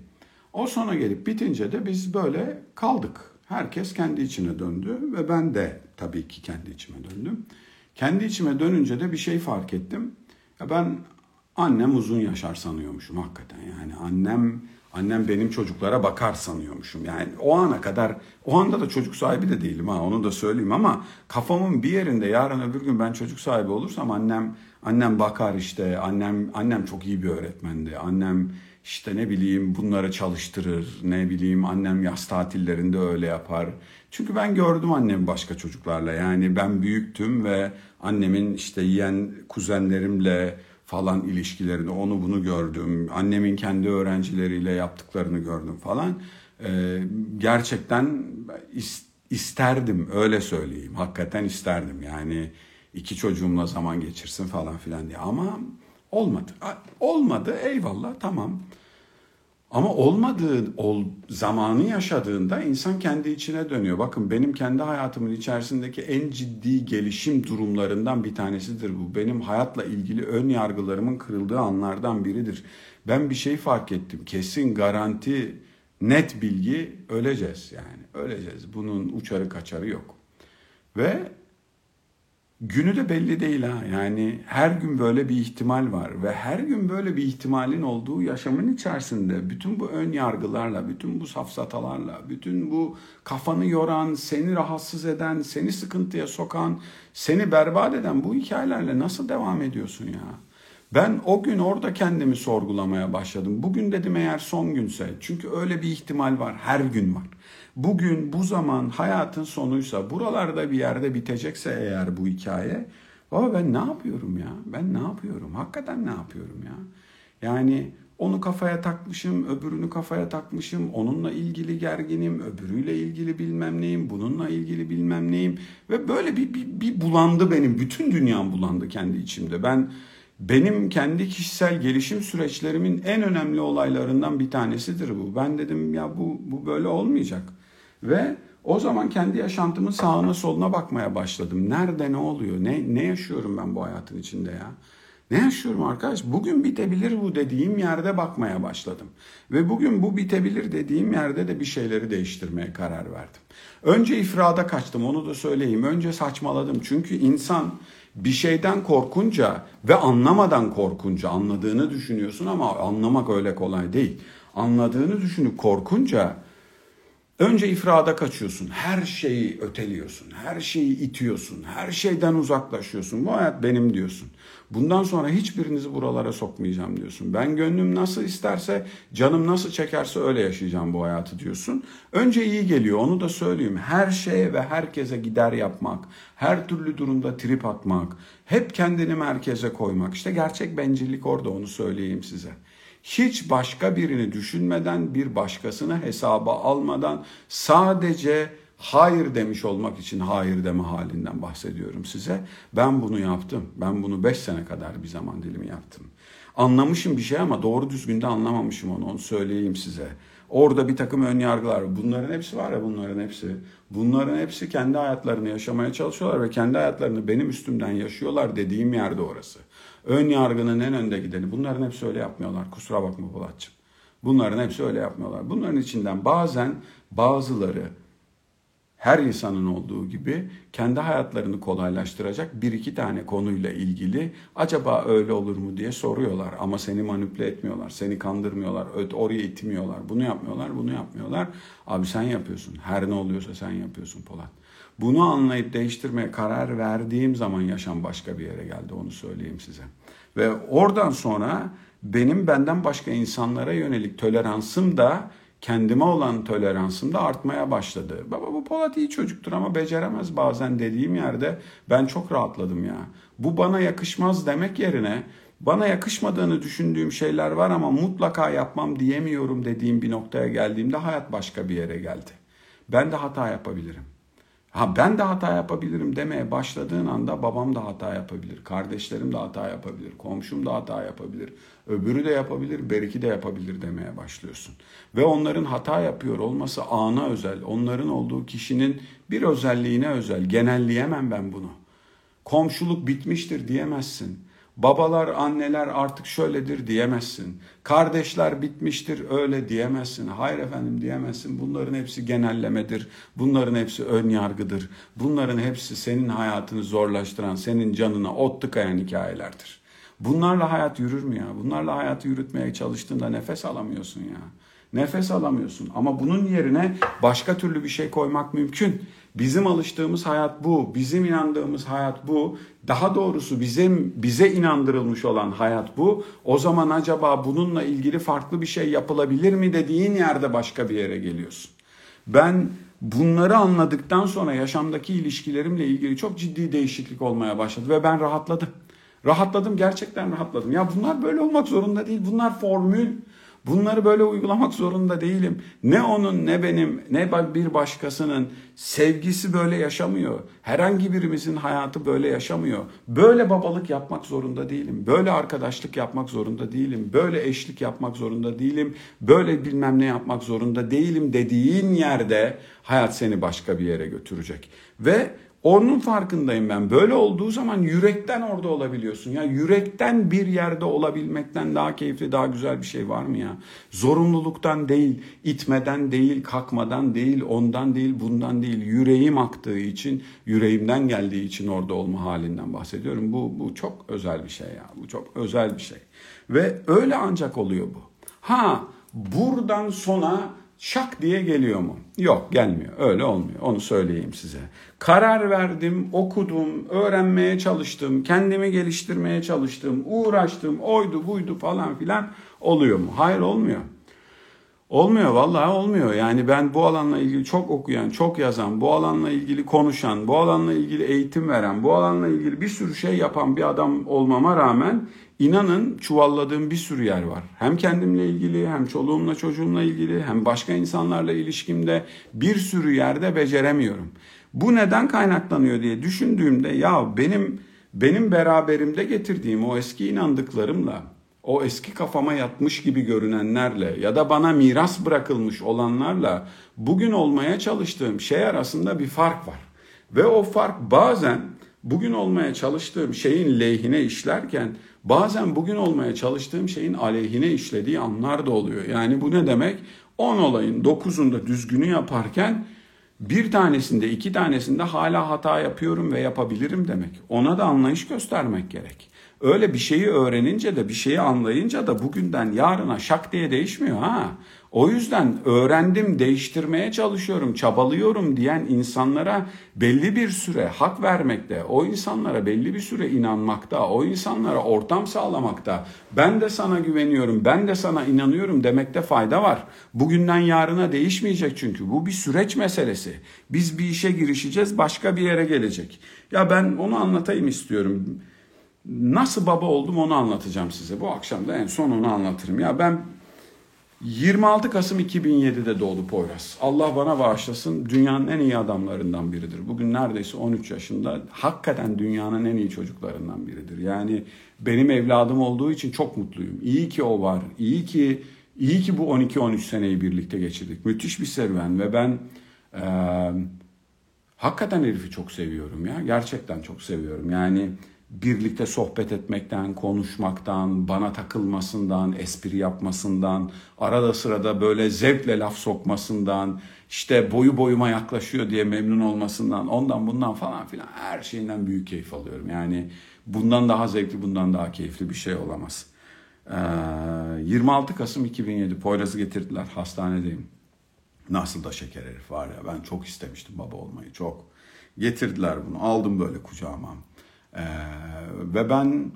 O sona gelip bitince de biz böyle kaldık. Herkes kendi içine döndü ve ben de tabii ki kendi içime döndüm. Kendi içime dönünce de bir şey fark ettim. Ya ben annem uzun yaşar sanıyormuşum hakikaten. Yani annem annem benim çocuklara bakar sanıyormuşum. Yani o ana kadar o anda da çocuk sahibi de değilim ha onu da söyleyeyim ama kafamın bir yerinde yarın öbür gün ben çocuk sahibi olursam annem annem bakar işte annem annem çok iyi bir öğretmendi. Annem işte ne bileyim bunları çalıştırır, ne bileyim annem yaz tatillerinde öyle yapar. Çünkü ben gördüm annemi başka çocuklarla yani ben büyüktüm ve annemin işte yiyen kuzenlerimle falan ilişkilerini onu bunu gördüm. Annemin kendi öğrencileriyle yaptıklarını gördüm falan. Ee, gerçekten isterdim öyle söyleyeyim. Hakikaten isterdim yani iki çocuğumla zaman geçirsin falan filan diye ama olmadı. Olmadı eyvallah tamam. Ama olmadığı ol, zamanı yaşadığında insan kendi içine dönüyor. Bakın benim kendi hayatımın içerisindeki en ciddi gelişim durumlarından bir tanesidir bu. Benim hayatla ilgili ön yargılarımın kırıldığı anlardan biridir. Ben bir şey fark ettim. Kesin garanti net bilgi öleceğiz yani. Öleceğiz. Bunun uçarı kaçarı yok. Ve günü de belli değil ha. Yani her gün böyle bir ihtimal var ve her gün böyle bir ihtimalin olduğu yaşamın içerisinde bütün bu ön yargılarla, bütün bu safsatalarla, bütün bu kafanı yoran, seni rahatsız eden, seni sıkıntıya sokan, seni berbat eden bu hikayelerle nasıl devam ediyorsun ya? Ben o gün orada kendimi sorgulamaya başladım. Bugün dedim eğer son günse. Çünkü öyle bir ihtimal var. Her gün var bugün bu zaman hayatın sonuysa buralarda bir yerde bitecekse eğer bu hikaye baba ben ne yapıyorum ya ben ne yapıyorum hakikaten ne yapıyorum ya yani onu kafaya takmışım, öbürünü kafaya takmışım, onunla ilgili gerginim, öbürüyle ilgili bilmem neyim, bununla ilgili bilmem neyim. Ve böyle bir, bir, bir bulandı benim, bütün dünyam bulandı kendi içimde. Ben benim kendi kişisel gelişim süreçlerimin en önemli olaylarından bir tanesidir bu. Ben dedim ya bu, bu böyle olmayacak. Ve o zaman kendi yaşantımın sağına soluna bakmaya başladım. Nerede ne oluyor? Ne, ne yaşıyorum ben bu hayatın içinde ya? Ne yaşıyorum arkadaş? Bugün bitebilir bu dediğim yerde bakmaya başladım. Ve bugün bu bitebilir dediğim yerde de bir şeyleri değiştirmeye karar verdim. Önce ifrada kaçtım onu da söyleyeyim. Önce saçmaladım. Çünkü insan bir şeyden korkunca ve anlamadan korkunca anladığını düşünüyorsun ama anlamak öyle kolay değil. Anladığını düşünüp korkunca Önce ifrada kaçıyorsun. Her şeyi öteliyorsun. Her şeyi itiyorsun. Her şeyden uzaklaşıyorsun. Bu hayat benim diyorsun. Bundan sonra hiçbirinizi buralara sokmayacağım diyorsun. Ben gönlüm nasıl isterse, canım nasıl çekerse öyle yaşayacağım bu hayatı diyorsun. Önce iyi geliyor onu da söyleyeyim. Her şeye ve herkese gider yapmak, her türlü durumda trip atmak, hep kendini merkeze koymak. İşte gerçek bencillik orada onu söyleyeyim size hiç başka birini düşünmeden, bir başkasını hesaba almadan sadece hayır demiş olmak için hayır deme halinden bahsediyorum size. Ben bunu yaptım. Ben bunu 5 sene kadar bir zaman dilimi yaptım. Anlamışım bir şey ama doğru düzgün de anlamamışım onu, onu söyleyeyim size. Orada bir takım ön yargılar. var. Bunların hepsi var ya bunların hepsi. Bunların hepsi kendi hayatlarını yaşamaya çalışıyorlar ve kendi hayatlarını benim üstümden yaşıyorlar dediğim yerde orası. Ön yargının en önde gideni. Bunların hepsi öyle yapmıyorlar. Kusura bakma Polatçım. Bunların hepsi öyle yapmıyorlar. Bunların içinden bazen bazıları her insanın olduğu gibi kendi hayatlarını kolaylaştıracak bir iki tane konuyla ilgili acaba öyle olur mu diye soruyorlar ama seni manipüle etmiyorlar, seni kandırmıyorlar, oraya itmiyorlar, bunu yapmıyorlar, bunu yapmıyorlar. Abi sen yapıyorsun, her ne oluyorsa sen yapıyorsun Polat. Bunu anlayıp değiştirmeye karar verdiğim zaman yaşam başka bir yere geldi onu söyleyeyim size. Ve oradan sonra benim benden başka insanlara yönelik toleransım da kendime olan toleransım da artmaya başladı. Baba bu Polat iyi çocuktur ama beceremez bazen dediğim yerde ben çok rahatladım ya. Bu bana yakışmaz demek yerine bana yakışmadığını düşündüğüm şeyler var ama mutlaka yapmam diyemiyorum dediğim bir noktaya geldiğimde hayat başka bir yere geldi. Ben de hata yapabilirim. Ha ben de hata yapabilirim demeye başladığın anda babam da hata yapabilir, kardeşlerim de hata yapabilir, komşum da hata yapabilir, öbürü de yapabilir, beriki de yapabilir demeye başlıyorsun. Ve onların hata yapıyor olması ana özel, onların olduğu kişinin bir özelliğine özel. Genelleyemem ben bunu. Komşuluk bitmiştir diyemezsin. Babalar, anneler artık şöyledir diyemezsin. Kardeşler bitmiştir öyle diyemezsin. Hayır efendim diyemezsin. Bunların hepsi genellemedir. Bunların hepsi ön yargıdır. Bunların hepsi senin hayatını zorlaştıran, senin canına ot tıkayan hikayelerdir. Bunlarla hayat yürür mü ya? Bunlarla hayatı yürütmeye çalıştığında nefes alamıyorsun ya. Nefes alamıyorsun ama bunun yerine başka türlü bir şey koymak mümkün. Bizim alıştığımız hayat bu, bizim inandığımız hayat bu. Daha doğrusu bizim bize inandırılmış olan hayat bu. O zaman acaba bununla ilgili farklı bir şey yapılabilir mi dediğin yerde başka bir yere geliyorsun. Ben bunları anladıktan sonra yaşamdaki ilişkilerimle ilgili çok ciddi değişiklik olmaya başladı ve ben rahatladım. Rahatladım gerçekten rahatladım. Ya bunlar böyle olmak zorunda değil. Bunlar formül. Bunları böyle uygulamak zorunda değilim. Ne onun ne benim ne bir başkasının sevgisi böyle yaşamıyor. Herhangi birimizin hayatı böyle yaşamıyor. Böyle babalık yapmak zorunda değilim. Böyle arkadaşlık yapmak zorunda değilim. Böyle eşlik yapmak zorunda değilim. Böyle bilmem ne yapmak zorunda değilim dediğin yerde hayat seni başka bir yere götürecek. Ve onun farkındayım ben. Böyle olduğu zaman yürekten orada olabiliyorsun. Ya yürekten bir yerde olabilmekten daha keyifli, daha güzel bir şey var mı ya? Zorunluluktan değil, itmeden değil, kalkmadan değil, ondan değil, bundan değil. Yüreğim aktığı için, yüreğimden geldiği için orada olma halinden bahsediyorum. Bu bu çok özel bir şey ya. Bu çok özel bir şey. Ve öyle ancak oluyor bu. Ha, buradan sonra şak diye geliyor mu? Yok gelmiyor. Öyle olmuyor. Onu söyleyeyim size. Karar verdim, okudum, öğrenmeye çalıştım, kendimi geliştirmeye çalıştım, uğraştım, oydu buydu falan filan oluyor mu? Hayır olmuyor. Olmuyor vallahi olmuyor. Yani ben bu alanla ilgili çok okuyan, çok yazan, bu alanla ilgili konuşan, bu alanla ilgili eğitim veren, bu alanla ilgili bir sürü şey yapan bir adam olmama rağmen inanın çuvalladığım bir sürü yer var. Hem kendimle ilgili, hem çoluğumla çocuğumla ilgili, hem başka insanlarla ilişkimde bir sürü yerde beceremiyorum. Bu neden kaynaklanıyor diye düşündüğümde ya benim benim beraberimde getirdiğim o eski inandıklarımla o eski kafama yatmış gibi görünenlerle ya da bana miras bırakılmış olanlarla bugün olmaya çalıştığım şey arasında bir fark var. Ve o fark bazen bugün olmaya çalıştığım şeyin lehine işlerken bazen bugün olmaya çalıştığım şeyin aleyhine işlediği anlar da oluyor. Yani bu ne demek? 10 olayın 9'unda düzgünü yaparken bir tanesinde iki tanesinde hala hata yapıyorum ve yapabilirim demek. Ona da anlayış göstermek gerek. Öyle bir şeyi öğrenince de bir şeyi anlayınca da bugünden yarına şak diye değişmiyor ha. O yüzden öğrendim, değiştirmeye çalışıyorum, çabalıyorum diyen insanlara belli bir süre hak vermekte, o insanlara belli bir süre inanmakta, o insanlara ortam sağlamakta, ben de sana güveniyorum, ben de sana inanıyorum demekte fayda var. Bugünden yarına değişmeyecek çünkü bu bir süreç meselesi. Biz bir işe girişeceğiz, başka bir yere gelecek. Ya ben onu anlatayım istiyorum. Nasıl baba oldum onu anlatacağım size. Bu akşam da en son onu anlatırım. Ya ben 26 Kasım 2007'de doğdu Poyraz. Allah bana bağışlasın dünyanın en iyi adamlarından biridir. Bugün neredeyse 13 yaşında. Hakikaten dünyanın en iyi çocuklarından biridir. Yani benim evladım olduğu için çok mutluyum. İyi ki o var. İyi ki iyi ki bu 12-13 seneyi birlikte geçirdik. Müthiş bir serüven ve ben e, hakikaten herifi çok seviyorum ya. Gerçekten çok seviyorum. Yani birlikte sohbet etmekten, konuşmaktan, bana takılmasından, espri yapmasından, arada sırada böyle zevkle laf sokmasından, işte boyu boyuma yaklaşıyor diye memnun olmasından, ondan bundan falan filan her şeyinden büyük keyif alıyorum. Yani bundan daha zevkli, bundan daha keyifli bir şey olamaz. Ee, 26 Kasım 2007 Poyraz'ı getirdiler hastanedeyim. Nasıl da şeker herif var ya ben çok istemiştim baba olmayı çok. Getirdiler bunu aldım böyle kucağıma. Ee, ve ben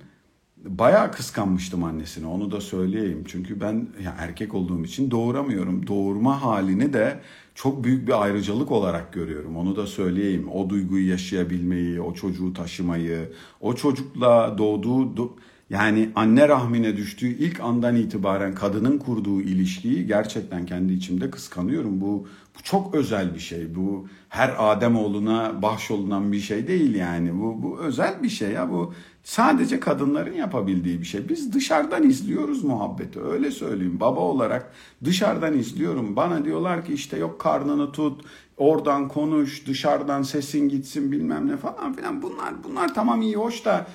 bayağı kıskanmıştım annesini onu da söyleyeyim. Çünkü ben ya erkek olduğum için doğuramıyorum. Doğurma halini de çok büyük bir ayrıcalık olarak görüyorum. Onu da söyleyeyim. O duyguyu yaşayabilmeyi, o çocuğu taşımayı, o çocukla doğduğu yani anne rahmine düştüğü ilk andan itibaren kadının kurduğu ilişkiyi gerçekten kendi içimde kıskanıyorum. Bu, bu çok özel bir şey. Bu her Adem oğluna bahşolunan bir şey değil yani. Bu, bu özel bir şey ya. Bu sadece kadınların yapabildiği bir şey. Biz dışarıdan izliyoruz muhabbeti. Öyle söyleyeyim. Baba olarak dışarıdan izliyorum. Bana diyorlar ki işte yok karnını tut, oradan konuş, dışarıdan sesin gitsin bilmem ne falan filan. Bunlar bunlar tamam iyi hoş da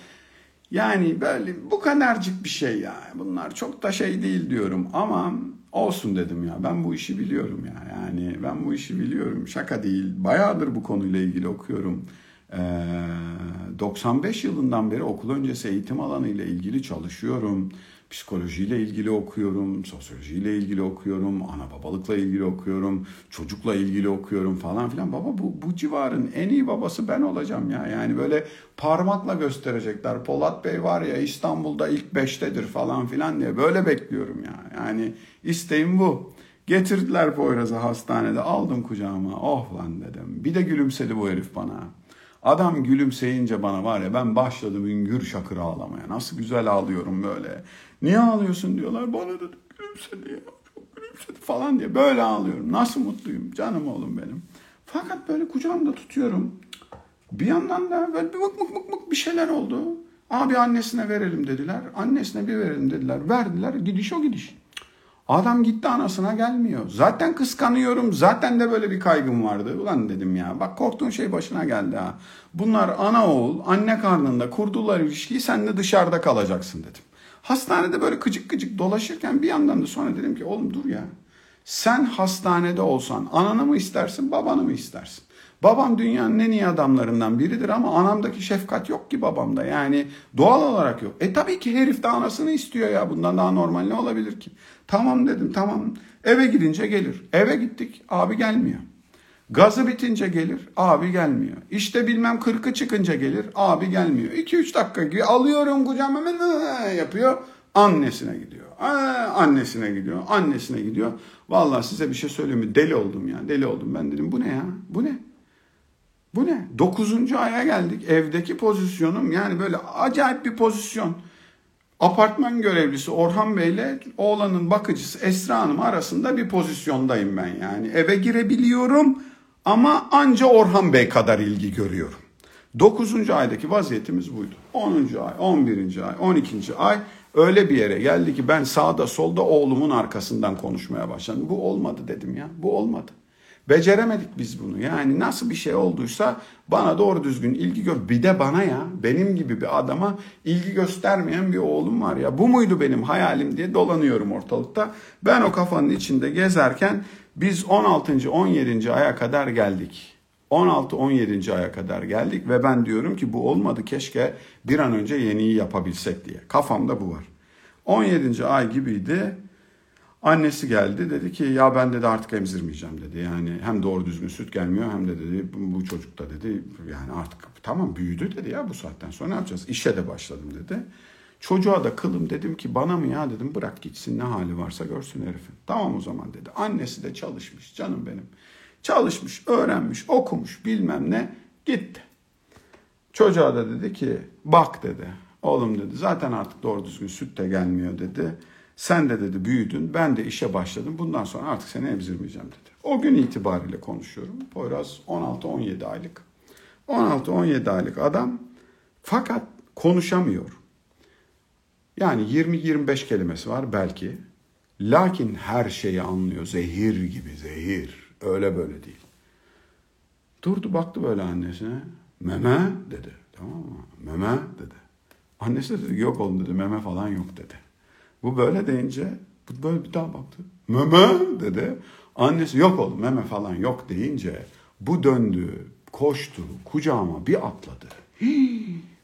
yani böyle bu kadarcık bir şey ya. Bunlar çok da şey değil diyorum ama olsun dedim ya. Ben bu işi biliyorum ya. Yani ben bu işi biliyorum. Şaka değil. Bayağıdır bu konuyla ilgili okuyorum. Ee, 95 yılından beri okul öncesi eğitim alanı ile ilgili çalışıyorum psikolojiyle ilgili okuyorum, sosyolojiyle ilgili okuyorum, ana babalıkla ilgili okuyorum, çocukla ilgili okuyorum falan filan. Baba bu, bu civarın en iyi babası ben olacağım ya. Yani böyle parmakla gösterecekler. Polat Bey var ya İstanbul'da ilk beştedir falan filan diye böyle bekliyorum ya. Yani isteğim bu. Getirdiler Poyraz'ı hastanede aldım kucağıma. Oh lan dedim. Bir de gülümsedi bu herif bana. Adam gülümseyince bana var ya ben başladım üngür şakır ağlamaya. Nasıl güzel ağlıyorum böyle. Niye ağlıyorsun diyorlar. Bana da gülümsedi ya. Çok gülümsedi falan diye. Böyle ağlıyorum. Nasıl mutluyum. Canım oğlum benim. Fakat böyle kucağımda tutuyorum. Bir yandan da böyle bir mık mık mık mık bir şeyler oldu. Abi annesine verelim dediler. Annesine bir verelim dediler. Verdiler. Gidiş o gidiş. Adam gitti anasına gelmiyor. Zaten kıskanıyorum. Zaten de böyle bir kaygım vardı. Ulan dedim ya bak korktuğun şey başına geldi ha. Bunlar ana oğul anne karnında kurdular ilişkiyi sen de dışarıda kalacaksın dedim. Hastanede böyle kıcık kıcık dolaşırken bir yandan da sonra dedim ki oğlum dur ya. Sen hastanede olsan ananı mı istersin babanı mı istersin? Babam dünyanın en iyi adamlarından biridir ama anamdaki şefkat yok ki babamda. Yani doğal olarak yok. E tabii ki herif de anasını istiyor ya. Bundan daha normal ne olabilir ki? Tamam dedim tamam. Eve gidince gelir. Eve gittik abi gelmiyor. Gazı bitince gelir abi gelmiyor. İşte bilmem kırkı çıkınca gelir abi gelmiyor. 2-3 dakika gibi alıyorum kucağıma hemen yapıyor. Annesine gidiyor. Aa, annesine gidiyor. Annesine gidiyor. Vallahi size bir şey söyleyeyim mi? Deli oldum ya. Deli oldum. Ben dedim bu ne ya? Bu ne? Bu ne? Dokuzuncu aya geldik. Evdeki pozisyonum yani böyle acayip bir pozisyon. Apartman görevlisi Orhan Bey ile oğlanın bakıcısı Esra Hanım arasında bir pozisyondayım ben yani. Eve girebiliyorum ama anca Orhan Bey kadar ilgi görüyorum. Dokuzuncu aydaki vaziyetimiz buydu. Onuncu ay, on birinci ay, on ikinci ay öyle bir yere geldi ki ben sağda solda oğlumun arkasından konuşmaya başladım. Bu olmadı dedim ya. Bu olmadı. Beceremedik biz bunu. Yani nasıl bir şey olduysa bana doğru düzgün ilgi gör. Bir de bana ya benim gibi bir adama ilgi göstermeyen bir oğlum var ya. Bu muydu benim hayalim diye dolanıyorum ortalıkta. Ben o kafanın içinde gezerken biz 16. 17. aya kadar geldik. 16-17. aya kadar geldik ve ben diyorum ki bu olmadı keşke bir an önce yeniyi yapabilsek diye. Kafamda bu var. 17. ay gibiydi. Annesi geldi dedi ki ya ben dedi artık emzirmeyeceğim dedi. Yani hem doğru düzgün süt gelmiyor hem de dedi bu çocuk da dedi yani artık tamam büyüdü dedi ya bu saatten sonra ne yapacağız? İşe de başladım dedi. Çocuğa da kılım dedim ki bana mı ya dedim bırak gitsin ne hali varsa görsün herifin. Tamam o zaman dedi. Annesi de çalışmış canım benim. Çalışmış, öğrenmiş, okumuş bilmem ne gitti. Çocuğa da dedi ki bak dedi. Oğlum dedi zaten artık doğru düzgün süt de gelmiyor dedi. Sen de dedi büyüdün, ben de işe başladım. Bundan sonra artık seni emzirmeyeceğim dedi. O gün itibariyle konuşuyorum. Poyraz 16-17 aylık. 16-17 aylık adam fakat konuşamıyor. Yani 20-25 kelimesi var belki. Lakin her şeyi anlıyor. Zehir gibi zehir. Öyle böyle değil. Durdu baktı böyle annesine. Meme dedi. Tamam mı? Meme dedi. Annesi de dedi yok oğlum dedi. Meme falan yok dedi. Bu böyle deyince bu böyle bir daha baktı. Meme dedi. Annesi yok oğlum meme falan yok deyince bu döndü, koştu, kucağıma bir atladı. (gasps)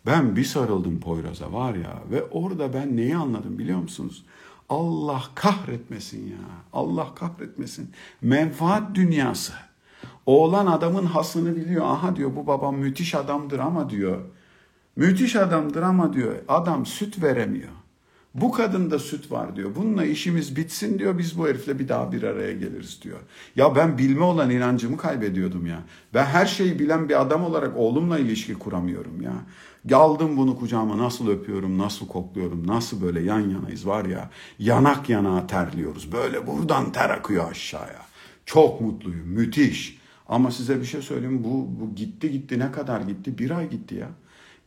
Ben bir sarıldım Poyraz'a var ya ve orada ben neyi anladım biliyor musunuz? Allah kahretmesin ya. Allah kahretmesin. Menfaat dünyası. Oğlan adamın hasını biliyor. Aha diyor bu babam müthiş adamdır ama diyor. Müthiş adamdır ama diyor adam süt veremiyor. Bu kadında süt var diyor. Bununla işimiz bitsin diyor. Biz bu herifle bir daha bir araya geliriz diyor. Ya ben bilme olan inancımı kaybediyordum ya. Ben her şeyi bilen bir adam olarak oğlumla ilişki kuramıyorum ya. Aldım bunu kucağıma nasıl öpüyorum, nasıl kokluyorum, nasıl böyle yan yanayız var ya. Yanak yana terliyoruz. Böyle buradan ter akıyor aşağıya. Çok mutluyum, müthiş. Ama size bir şey söyleyeyim bu, bu gitti gitti ne kadar gitti? Bir ay gitti ya.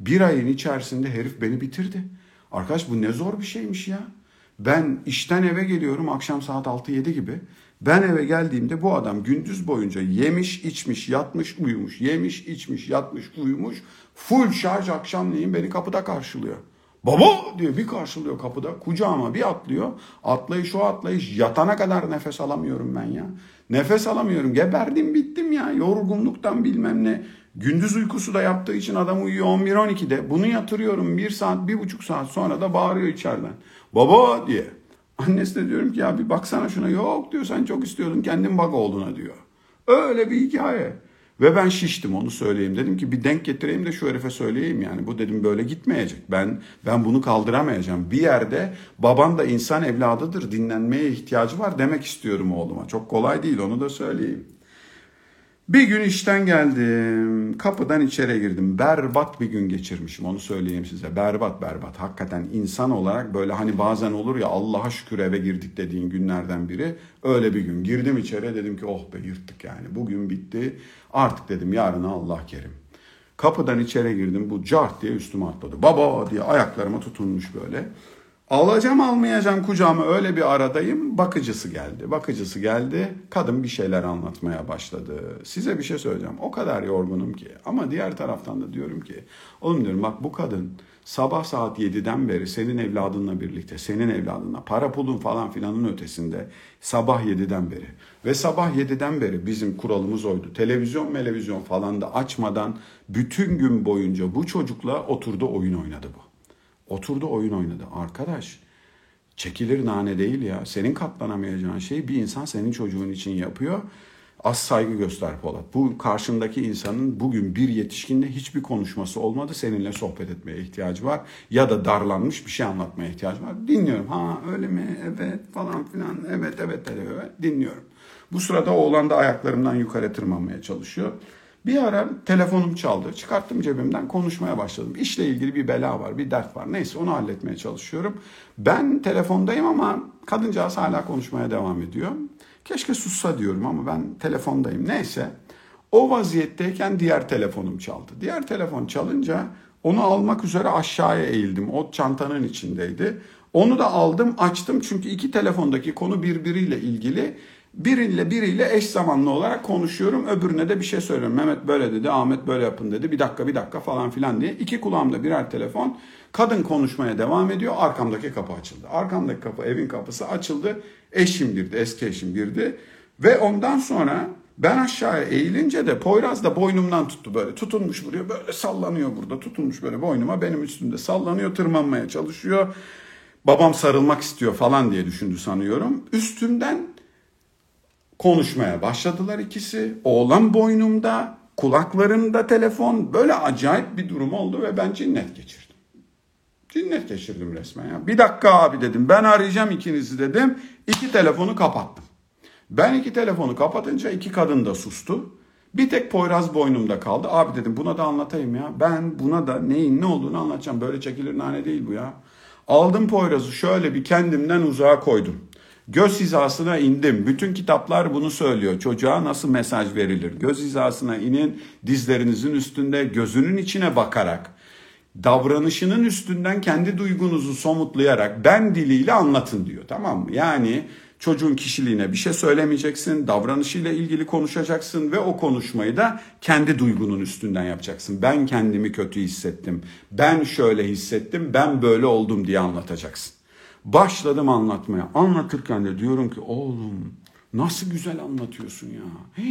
Bir ayın içerisinde herif beni bitirdi. Arkadaş bu ne zor bir şeymiş ya. Ben işten eve geliyorum akşam saat 6-7 gibi. Ben eve geldiğimde bu adam gündüz boyunca yemiş, içmiş, yatmış, uyumuş, yemiş, içmiş, yatmış, uyumuş. Full şarj akşamleyin beni kapıda karşılıyor. Baba diyor bir karşılıyor kapıda. Kucağıma bir atlıyor. Atlayış o atlayış. Yatana kadar nefes alamıyorum ben ya. Nefes alamıyorum. Geberdim bittim ya. Yorgunluktan bilmem ne. Gündüz uykusu da yaptığı için adam uyuyor 11-12'de. Bunu yatırıyorum bir saat, bir buçuk saat sonra da bağırıyor içeriden. Baba diye. Annesi de diyorum ki ya bir baksana şuna. Yok diyor sen çok istiyordun kendin bak olduğuna diyor. Öyle bir hikaye. Ve ben şiştim onu söyleyeyim. Dedim ki bir denk getireyim de şu herife söyleyeyim yani. Bu dedim böyle gitmeyecek. Ben ben bunu kaldıramayacağım. Bir yerde baban da insan evladıdır. Dinlenmeye ihtiyacı var demek istiyorum oğluma. Çok kolay değil onu da söyleyeyim. Bir gün işten geldim. Kapıdan içeri girdim. Berbat bir gün geçirmişim onu söyleyeyim size. Berbat berbat. Hakikaten insan olarak böyle hani bazen olur ya Allah'a şükür eve girdik dediğin günlerden biri. Öyle bir gün. Girdim içeri dedim ki oh be yırttık yani. Bugün bitti. Artık dedim yarına Allah kerim. Kapıdan içeri girdim. Bu cart diye üstüme atladı. Baba diye ayaklarıma tutunmuş böyle. Alacağım almayacağım kucağıma öyle bir aradayım. Bakıcısı geldi. Bakıcısı geldi. Kadın bir şeyler anlatmaya başladı. Size bir şey söyleyeceğim. O kadar yorgunum ki. Ama diğer taraftan da diyorum ki. Oğlum diyorum bak bu kadın sabah saat 7'den beri senin evladınla birlikte, senin evladınla, para pulun falan filanın ötesinde sabah 7'den beri. Ve sabah 7'den beri bizim kuralımız oydu. Televizyon, televizyon falan da açmadan bütün gün boyunca bu çocukla oturdu oyun oynadı bu. Oturdu oyun oynadı. Arkadaş çekilir nane değil ya. Senin katlanamayacağın şeyi bir insan senin çocuğun için yapıyor. Az saygı göster Polat. Bu karşındaki insanın bugün bir yetişkinle hiçbir konuşması olmadı. Seninle sohbet etmeye ihtiyacı var. Ya da darlanmış bir şey anlatmaya ihtiyacı var. Dinliyorum. Ha öyle mi? Evet falan filan. Evet evet evet, evet. dinliyorum. Bu sırada oğlan da ayaklarımdan yukarı tırmanmaya çalışıyor. Bir ara telefonum çaldı. Çıkarttım cebimden konuşmaya başladım. İşle ilgili bir bela var, bir dert var. Neyse onu halletmeye çalışıyorum. Ben telefondayım ama kadıncağız hala konuşmaya devam ediyor. Keşke sussa diyorum ama ben telefondayım. Neyse. O vaziyetteyken diğer telefonum çaldı. Diğer telefon çalınca onu almak üzere aşağıya eğildim. O çantanın içindeydi. Onu da aldım, açtım çünkü iki telefondaki konu birbiriyle ilgili biriyle biriyle eş zamanlı olarak konuşuyorum. Öbürüne de bir şey söylüyorum. Mehmet böyle dedi, Ahmet böyle yapın dedi. Bir dakika bir dakika falan filan diye. İki kulağımda birer telefon. Kadın konuşmaya devam ediyor. Arkamdaki kapı açıldı. Arkamdaki kapı, evin kapısı açıldı. Eşim girdi, eski eşim girdi. Ve ondan sonra ben aşağıya eğilince de Poyraz da boynumdan tuttu böyle. Tutunmuş buraya böyle sallanıyor burada. Tutunmuş böyle boynuma benim üstümde sallanıyor tırmanmaya çalışıyor. Babam sarılmak istiyor falan diye düşündü sanıyorum. Üstümden Konuşmaya başladılar ikisi. Oğlan boynumda, kulaklarımda telefon. Böyle acayip bir durum oldu ve ben cinnet geçirdim. Cinnet geçirdim resmen ya. Bir dakika abi dedim. Ben arayacağım ikinizi dedim. İki telefonu kapattım. Ben iki telefonu kapatınca iki kadın da sustu. Bir tek Poyraz boynumda kaldı. Abi dedim buna da anlatayım ya. Ben buna da neyin ne olduğunu anlatacağım. Böyle çekilir nane değil bu ya. Aldım Poyraz'ı şöyle bir kendimden uzağa koydum. Göz hizasına indim. Bütün kitaplar bunu söylüyor. Çocuğa nasıl mesaj verilir? Göz hizasına inin, dizlerinizin üstünde gözünün içine bakarak davranışının üstünden kendi duygunuzu somutlayarak ben diliyle anlatın diyor. Tamam mı? Yani çocuğun kişiliğine bir şey söylemeyeceksin, davranışıyla ilgili konuşacaksın ve o konuşmayı da kendi duygunun üstünden yapacaksın. Ben kendimi kötü hissettim, ben şöyle hissettim, ben böyle oldum diye anlatacaksın. Başladım anlatmaya. Anlatırken de diyorum ki oğlum nasıl güzel anlatıyorsun ya.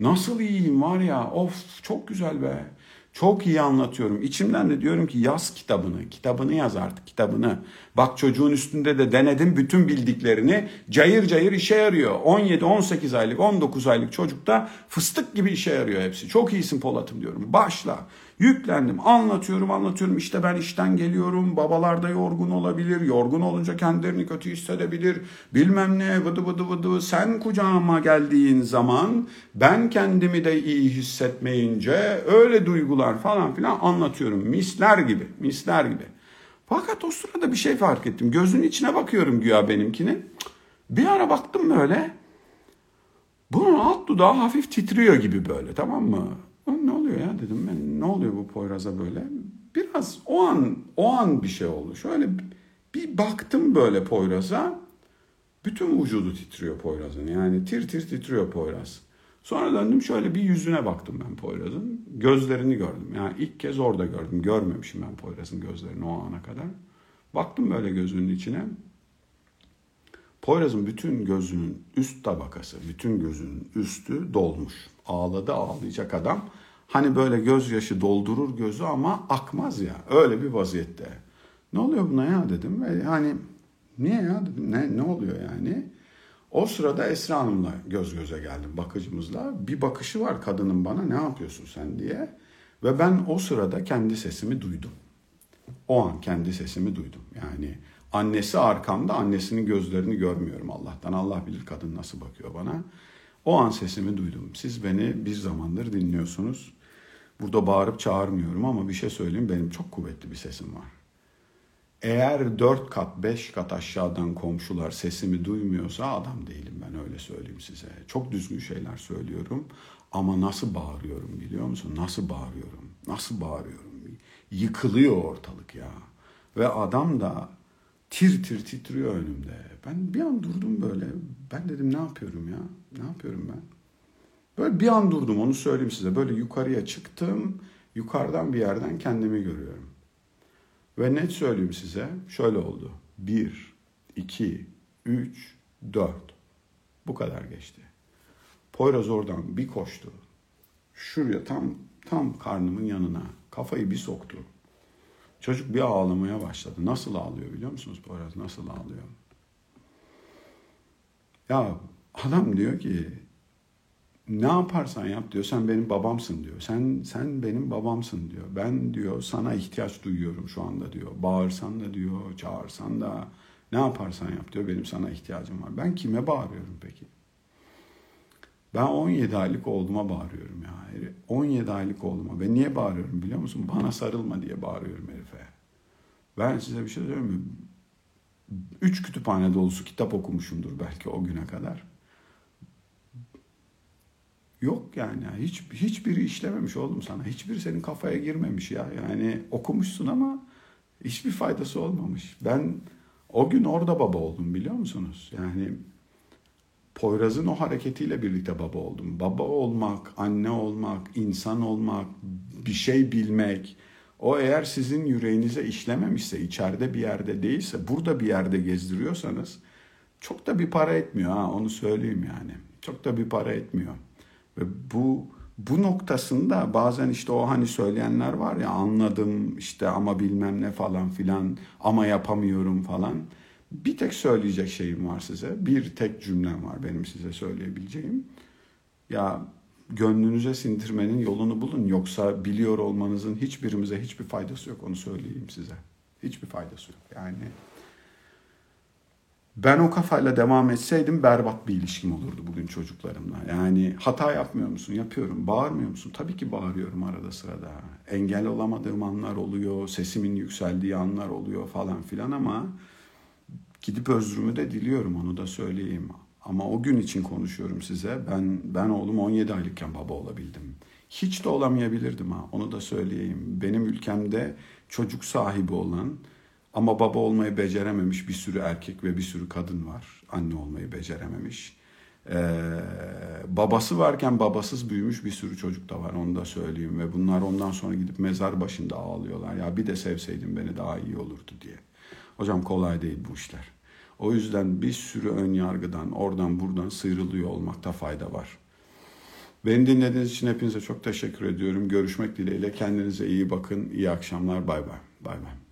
Nasıl iyiyim var ya of çok güzel be. Çok iyi anlatıyorum. İçimden de diyorum ki yaz kitabını. Kitabını yaz artık kitabını. Bak çocuğun üstünde de denedim bütün bildiklerini. Cayır cayır işe yarıyor. 17, 18 aylık, 19 aylık çocukta fıstık gibi işe yarıyor hepsi. Çok iyisin Polat'ım diyorum. Başla. Yüklendim. Anlatıyorum, anlatıyorum. İşte ben işten geliyorum. Babalar da yorgun olabilir. Yorgun olunca kendilerini kötü hissedebilir. Bilmem ne vıdı vıdı vıdı. Sen kucağıma geldiğin zaman ben kendimi de iyi hissetmeyince öyle duygular falan filan anlatıyorum. Misler gibi, misler gibi. Fakat o sırada bir şey fark ettim. Gözünün içine bakıyorum güya benimkinin. Bir ara baktım böyle. Bunun alt dudağı hafif titriyor gibi böyle tamam mı? Ne oluyor ya dedim ben ne oluyor bu Poyraz'a böyle? Biraz o an o an bir şey oldu. Şöyle bir baktım böyle Poyraz'a. Bütün vücudu titriyor Poyraz'ın. Yani tir tir titriyor Poyraz. Sonra döndüm şöyle bir yüzüne baktım ben Poyraz'ın. Gözlerini gördüm. Yani ilk kez orada gördüm. Görmemişim ben Poyraz'ın gözlerini o ana kadar. Baktım böyle gözünün içine. Poyraz'ın bütün gözünün üst tabakası, bütün gözünün üstü dolmuş. Ağladı ağlayacak adam. Hani böyle gözyaşı doldurur gözü ama akmaz ya. Öyle bir vaziyette. Ne oluyor buna ya dedim. E hani niye ya dedim. Ne, ne oluyor yani? O sırada Esra Hanım'la göz göze geldim bakıcımızla. Bir bakışı var kadının bana ne yapıyorsun sen diye. Ve ben o sırada kendi sesimi duydum. O an kendi sesimi duydum. Yani annesi arkamda annesinin gözlerini görmüyorum Allah'tan. Allah bilir kadın nasıl bakıyor bana. O an sesimi duydum. Siz beni bir zamandır dinliyorsunuz. Burada bağırıp çağırmıyorum ama bir şey söyleyeyim benim çok kuvvetli bir sesim var. Eğer dört kat, beş kat aşağıdan komşular sesimi duymuyorsa adam değilim ben öyle söyleyeyim size. Çok düzgün şeyler söylüyorum ama nasıl bağırıyorum biliyor musun? Nasıl bağırıyorum? Nasıl bağırıyorum? Yıkılıyor ortalık ya. Ve adam da tir tir titriyor önümde. Ben bir an durdum böyle. Ben dedim ne yapıyorum ya? Ne yapıyorum ben? Böyle bir an durdum onu söyleyeyim size. Böyle yukarıya çıktım. Yukarıdan bir yerden kendimi görüyorum. Ve net söyleyeyim size şöyle oldu. Bir, iki, üç, dört. Bu kadar geçti. Poyraz oradan bir koştu. Şuraya tam tam karnımın yanına kafayı bir soktu. Çocuk bir ağlamaya başladı. Nasıl ağlıyor biliyor musunuz Poyraz? Nasıl ağlıyor? Ya adam diyor ki ne yaparsan yap diyor. Sen benim babamsın diyor. Sen sen benim babamsın diyor. Ben diyor sana ihtiyaç duyuyorum şu anda diyor. Bağırsan da diyor, çağırsan da ne yaparsan yap diyor. Benim sana ihtiyacım var. Ben kime bağırıyorum peki? Ben 17 aylık olduğuma bağırıyorum ya. 17 aylık olduğuma. Ben niye bağırıyorum biliyor musun? Bana sarılma diye bağırıyorum herife. Ben size bir şey söyleyeyim mi? Üç kütüphane dolusu kitap okumuşumdur belki o güne kadar. Yok yani hiç hiçbiri işlememiş oldum sana. Hiçbiri senin kafaya girmemiş ya. Yani okumuşsun ama hiçbir faydası olmamış. Ben o gün orada baba oldum biliyor musunuz? Yani Poyraz'ın o hareketiyle birlikte baba oldum. Baba olmak, anne olmak, insan olmak, bir şey bilmek. O eğer sizin yüreğinize işlememişse, içeride bir yerde değilse, burada bir yerde gezdiriyorsanız çok da bir para etmiyor ha onu söyleyeyim yani. Çok da bir para etmiyor. Ve bu bu noktasında bazen işte o hani söyleyenler var ya anladım işte ama bilmem ne falan filan ama yapamıyorum falan. Bir tek söyleyecek şeyim var size. Bir tek cümlem var benim size söyleyebileceğim. Ya gönlünüze sindirmenin yolunu bulun. Yoksa biliyor olmanızın hiçbirimize hiçbir faydası yok. Onu söyleyeyim size. Hiçbir faydası yok. Yani ben o kafayla devam etseydim berbat bir ilişkim olurdu bugün çocuklarımla. Yani hata yapmıyor musun? Yapıyorum. Bağırmıyor musun? Tabii ki bağırıyorum arada sırada. Engel olamadığım anlar oluyor. Sesimin yükseldiği anlar oluyor falan filan ama gidip özrümü de diliyorum onu da söyleyeyim. Ama o gün için konuşuyorum size. Ben ben oğlum 17 aylıkken baba olabildim. Hiç de olamayabilirdim ha. Onu da söyleyeyim. Benim ülkemde çocuk sahibi olan ama baba olmayı becerememiş bir sürü erkek ve bir sürü kadın var. Anne olmayı becerememiş. Ee, babası varken babasız büyümüş bir sürü çocuk da var onu da söyleyeyim. Ve bunlar ondan sonra gidip mezar başında ağlıyorlar. Ya bir de sevseydin beni daha iyi olurdu diye. Hocam kolay değil bu işler. O yüzden bir sürü ön yargıdan oradan buradan sıyrılıyor olmakta fayda var. Beni dinlediğiniz için hepinize çok teşekkür ediyorum. Görüşmek dileğiyle. Kendinize iyi bakın. İyi akşamlar. Bay bay. Bay bay.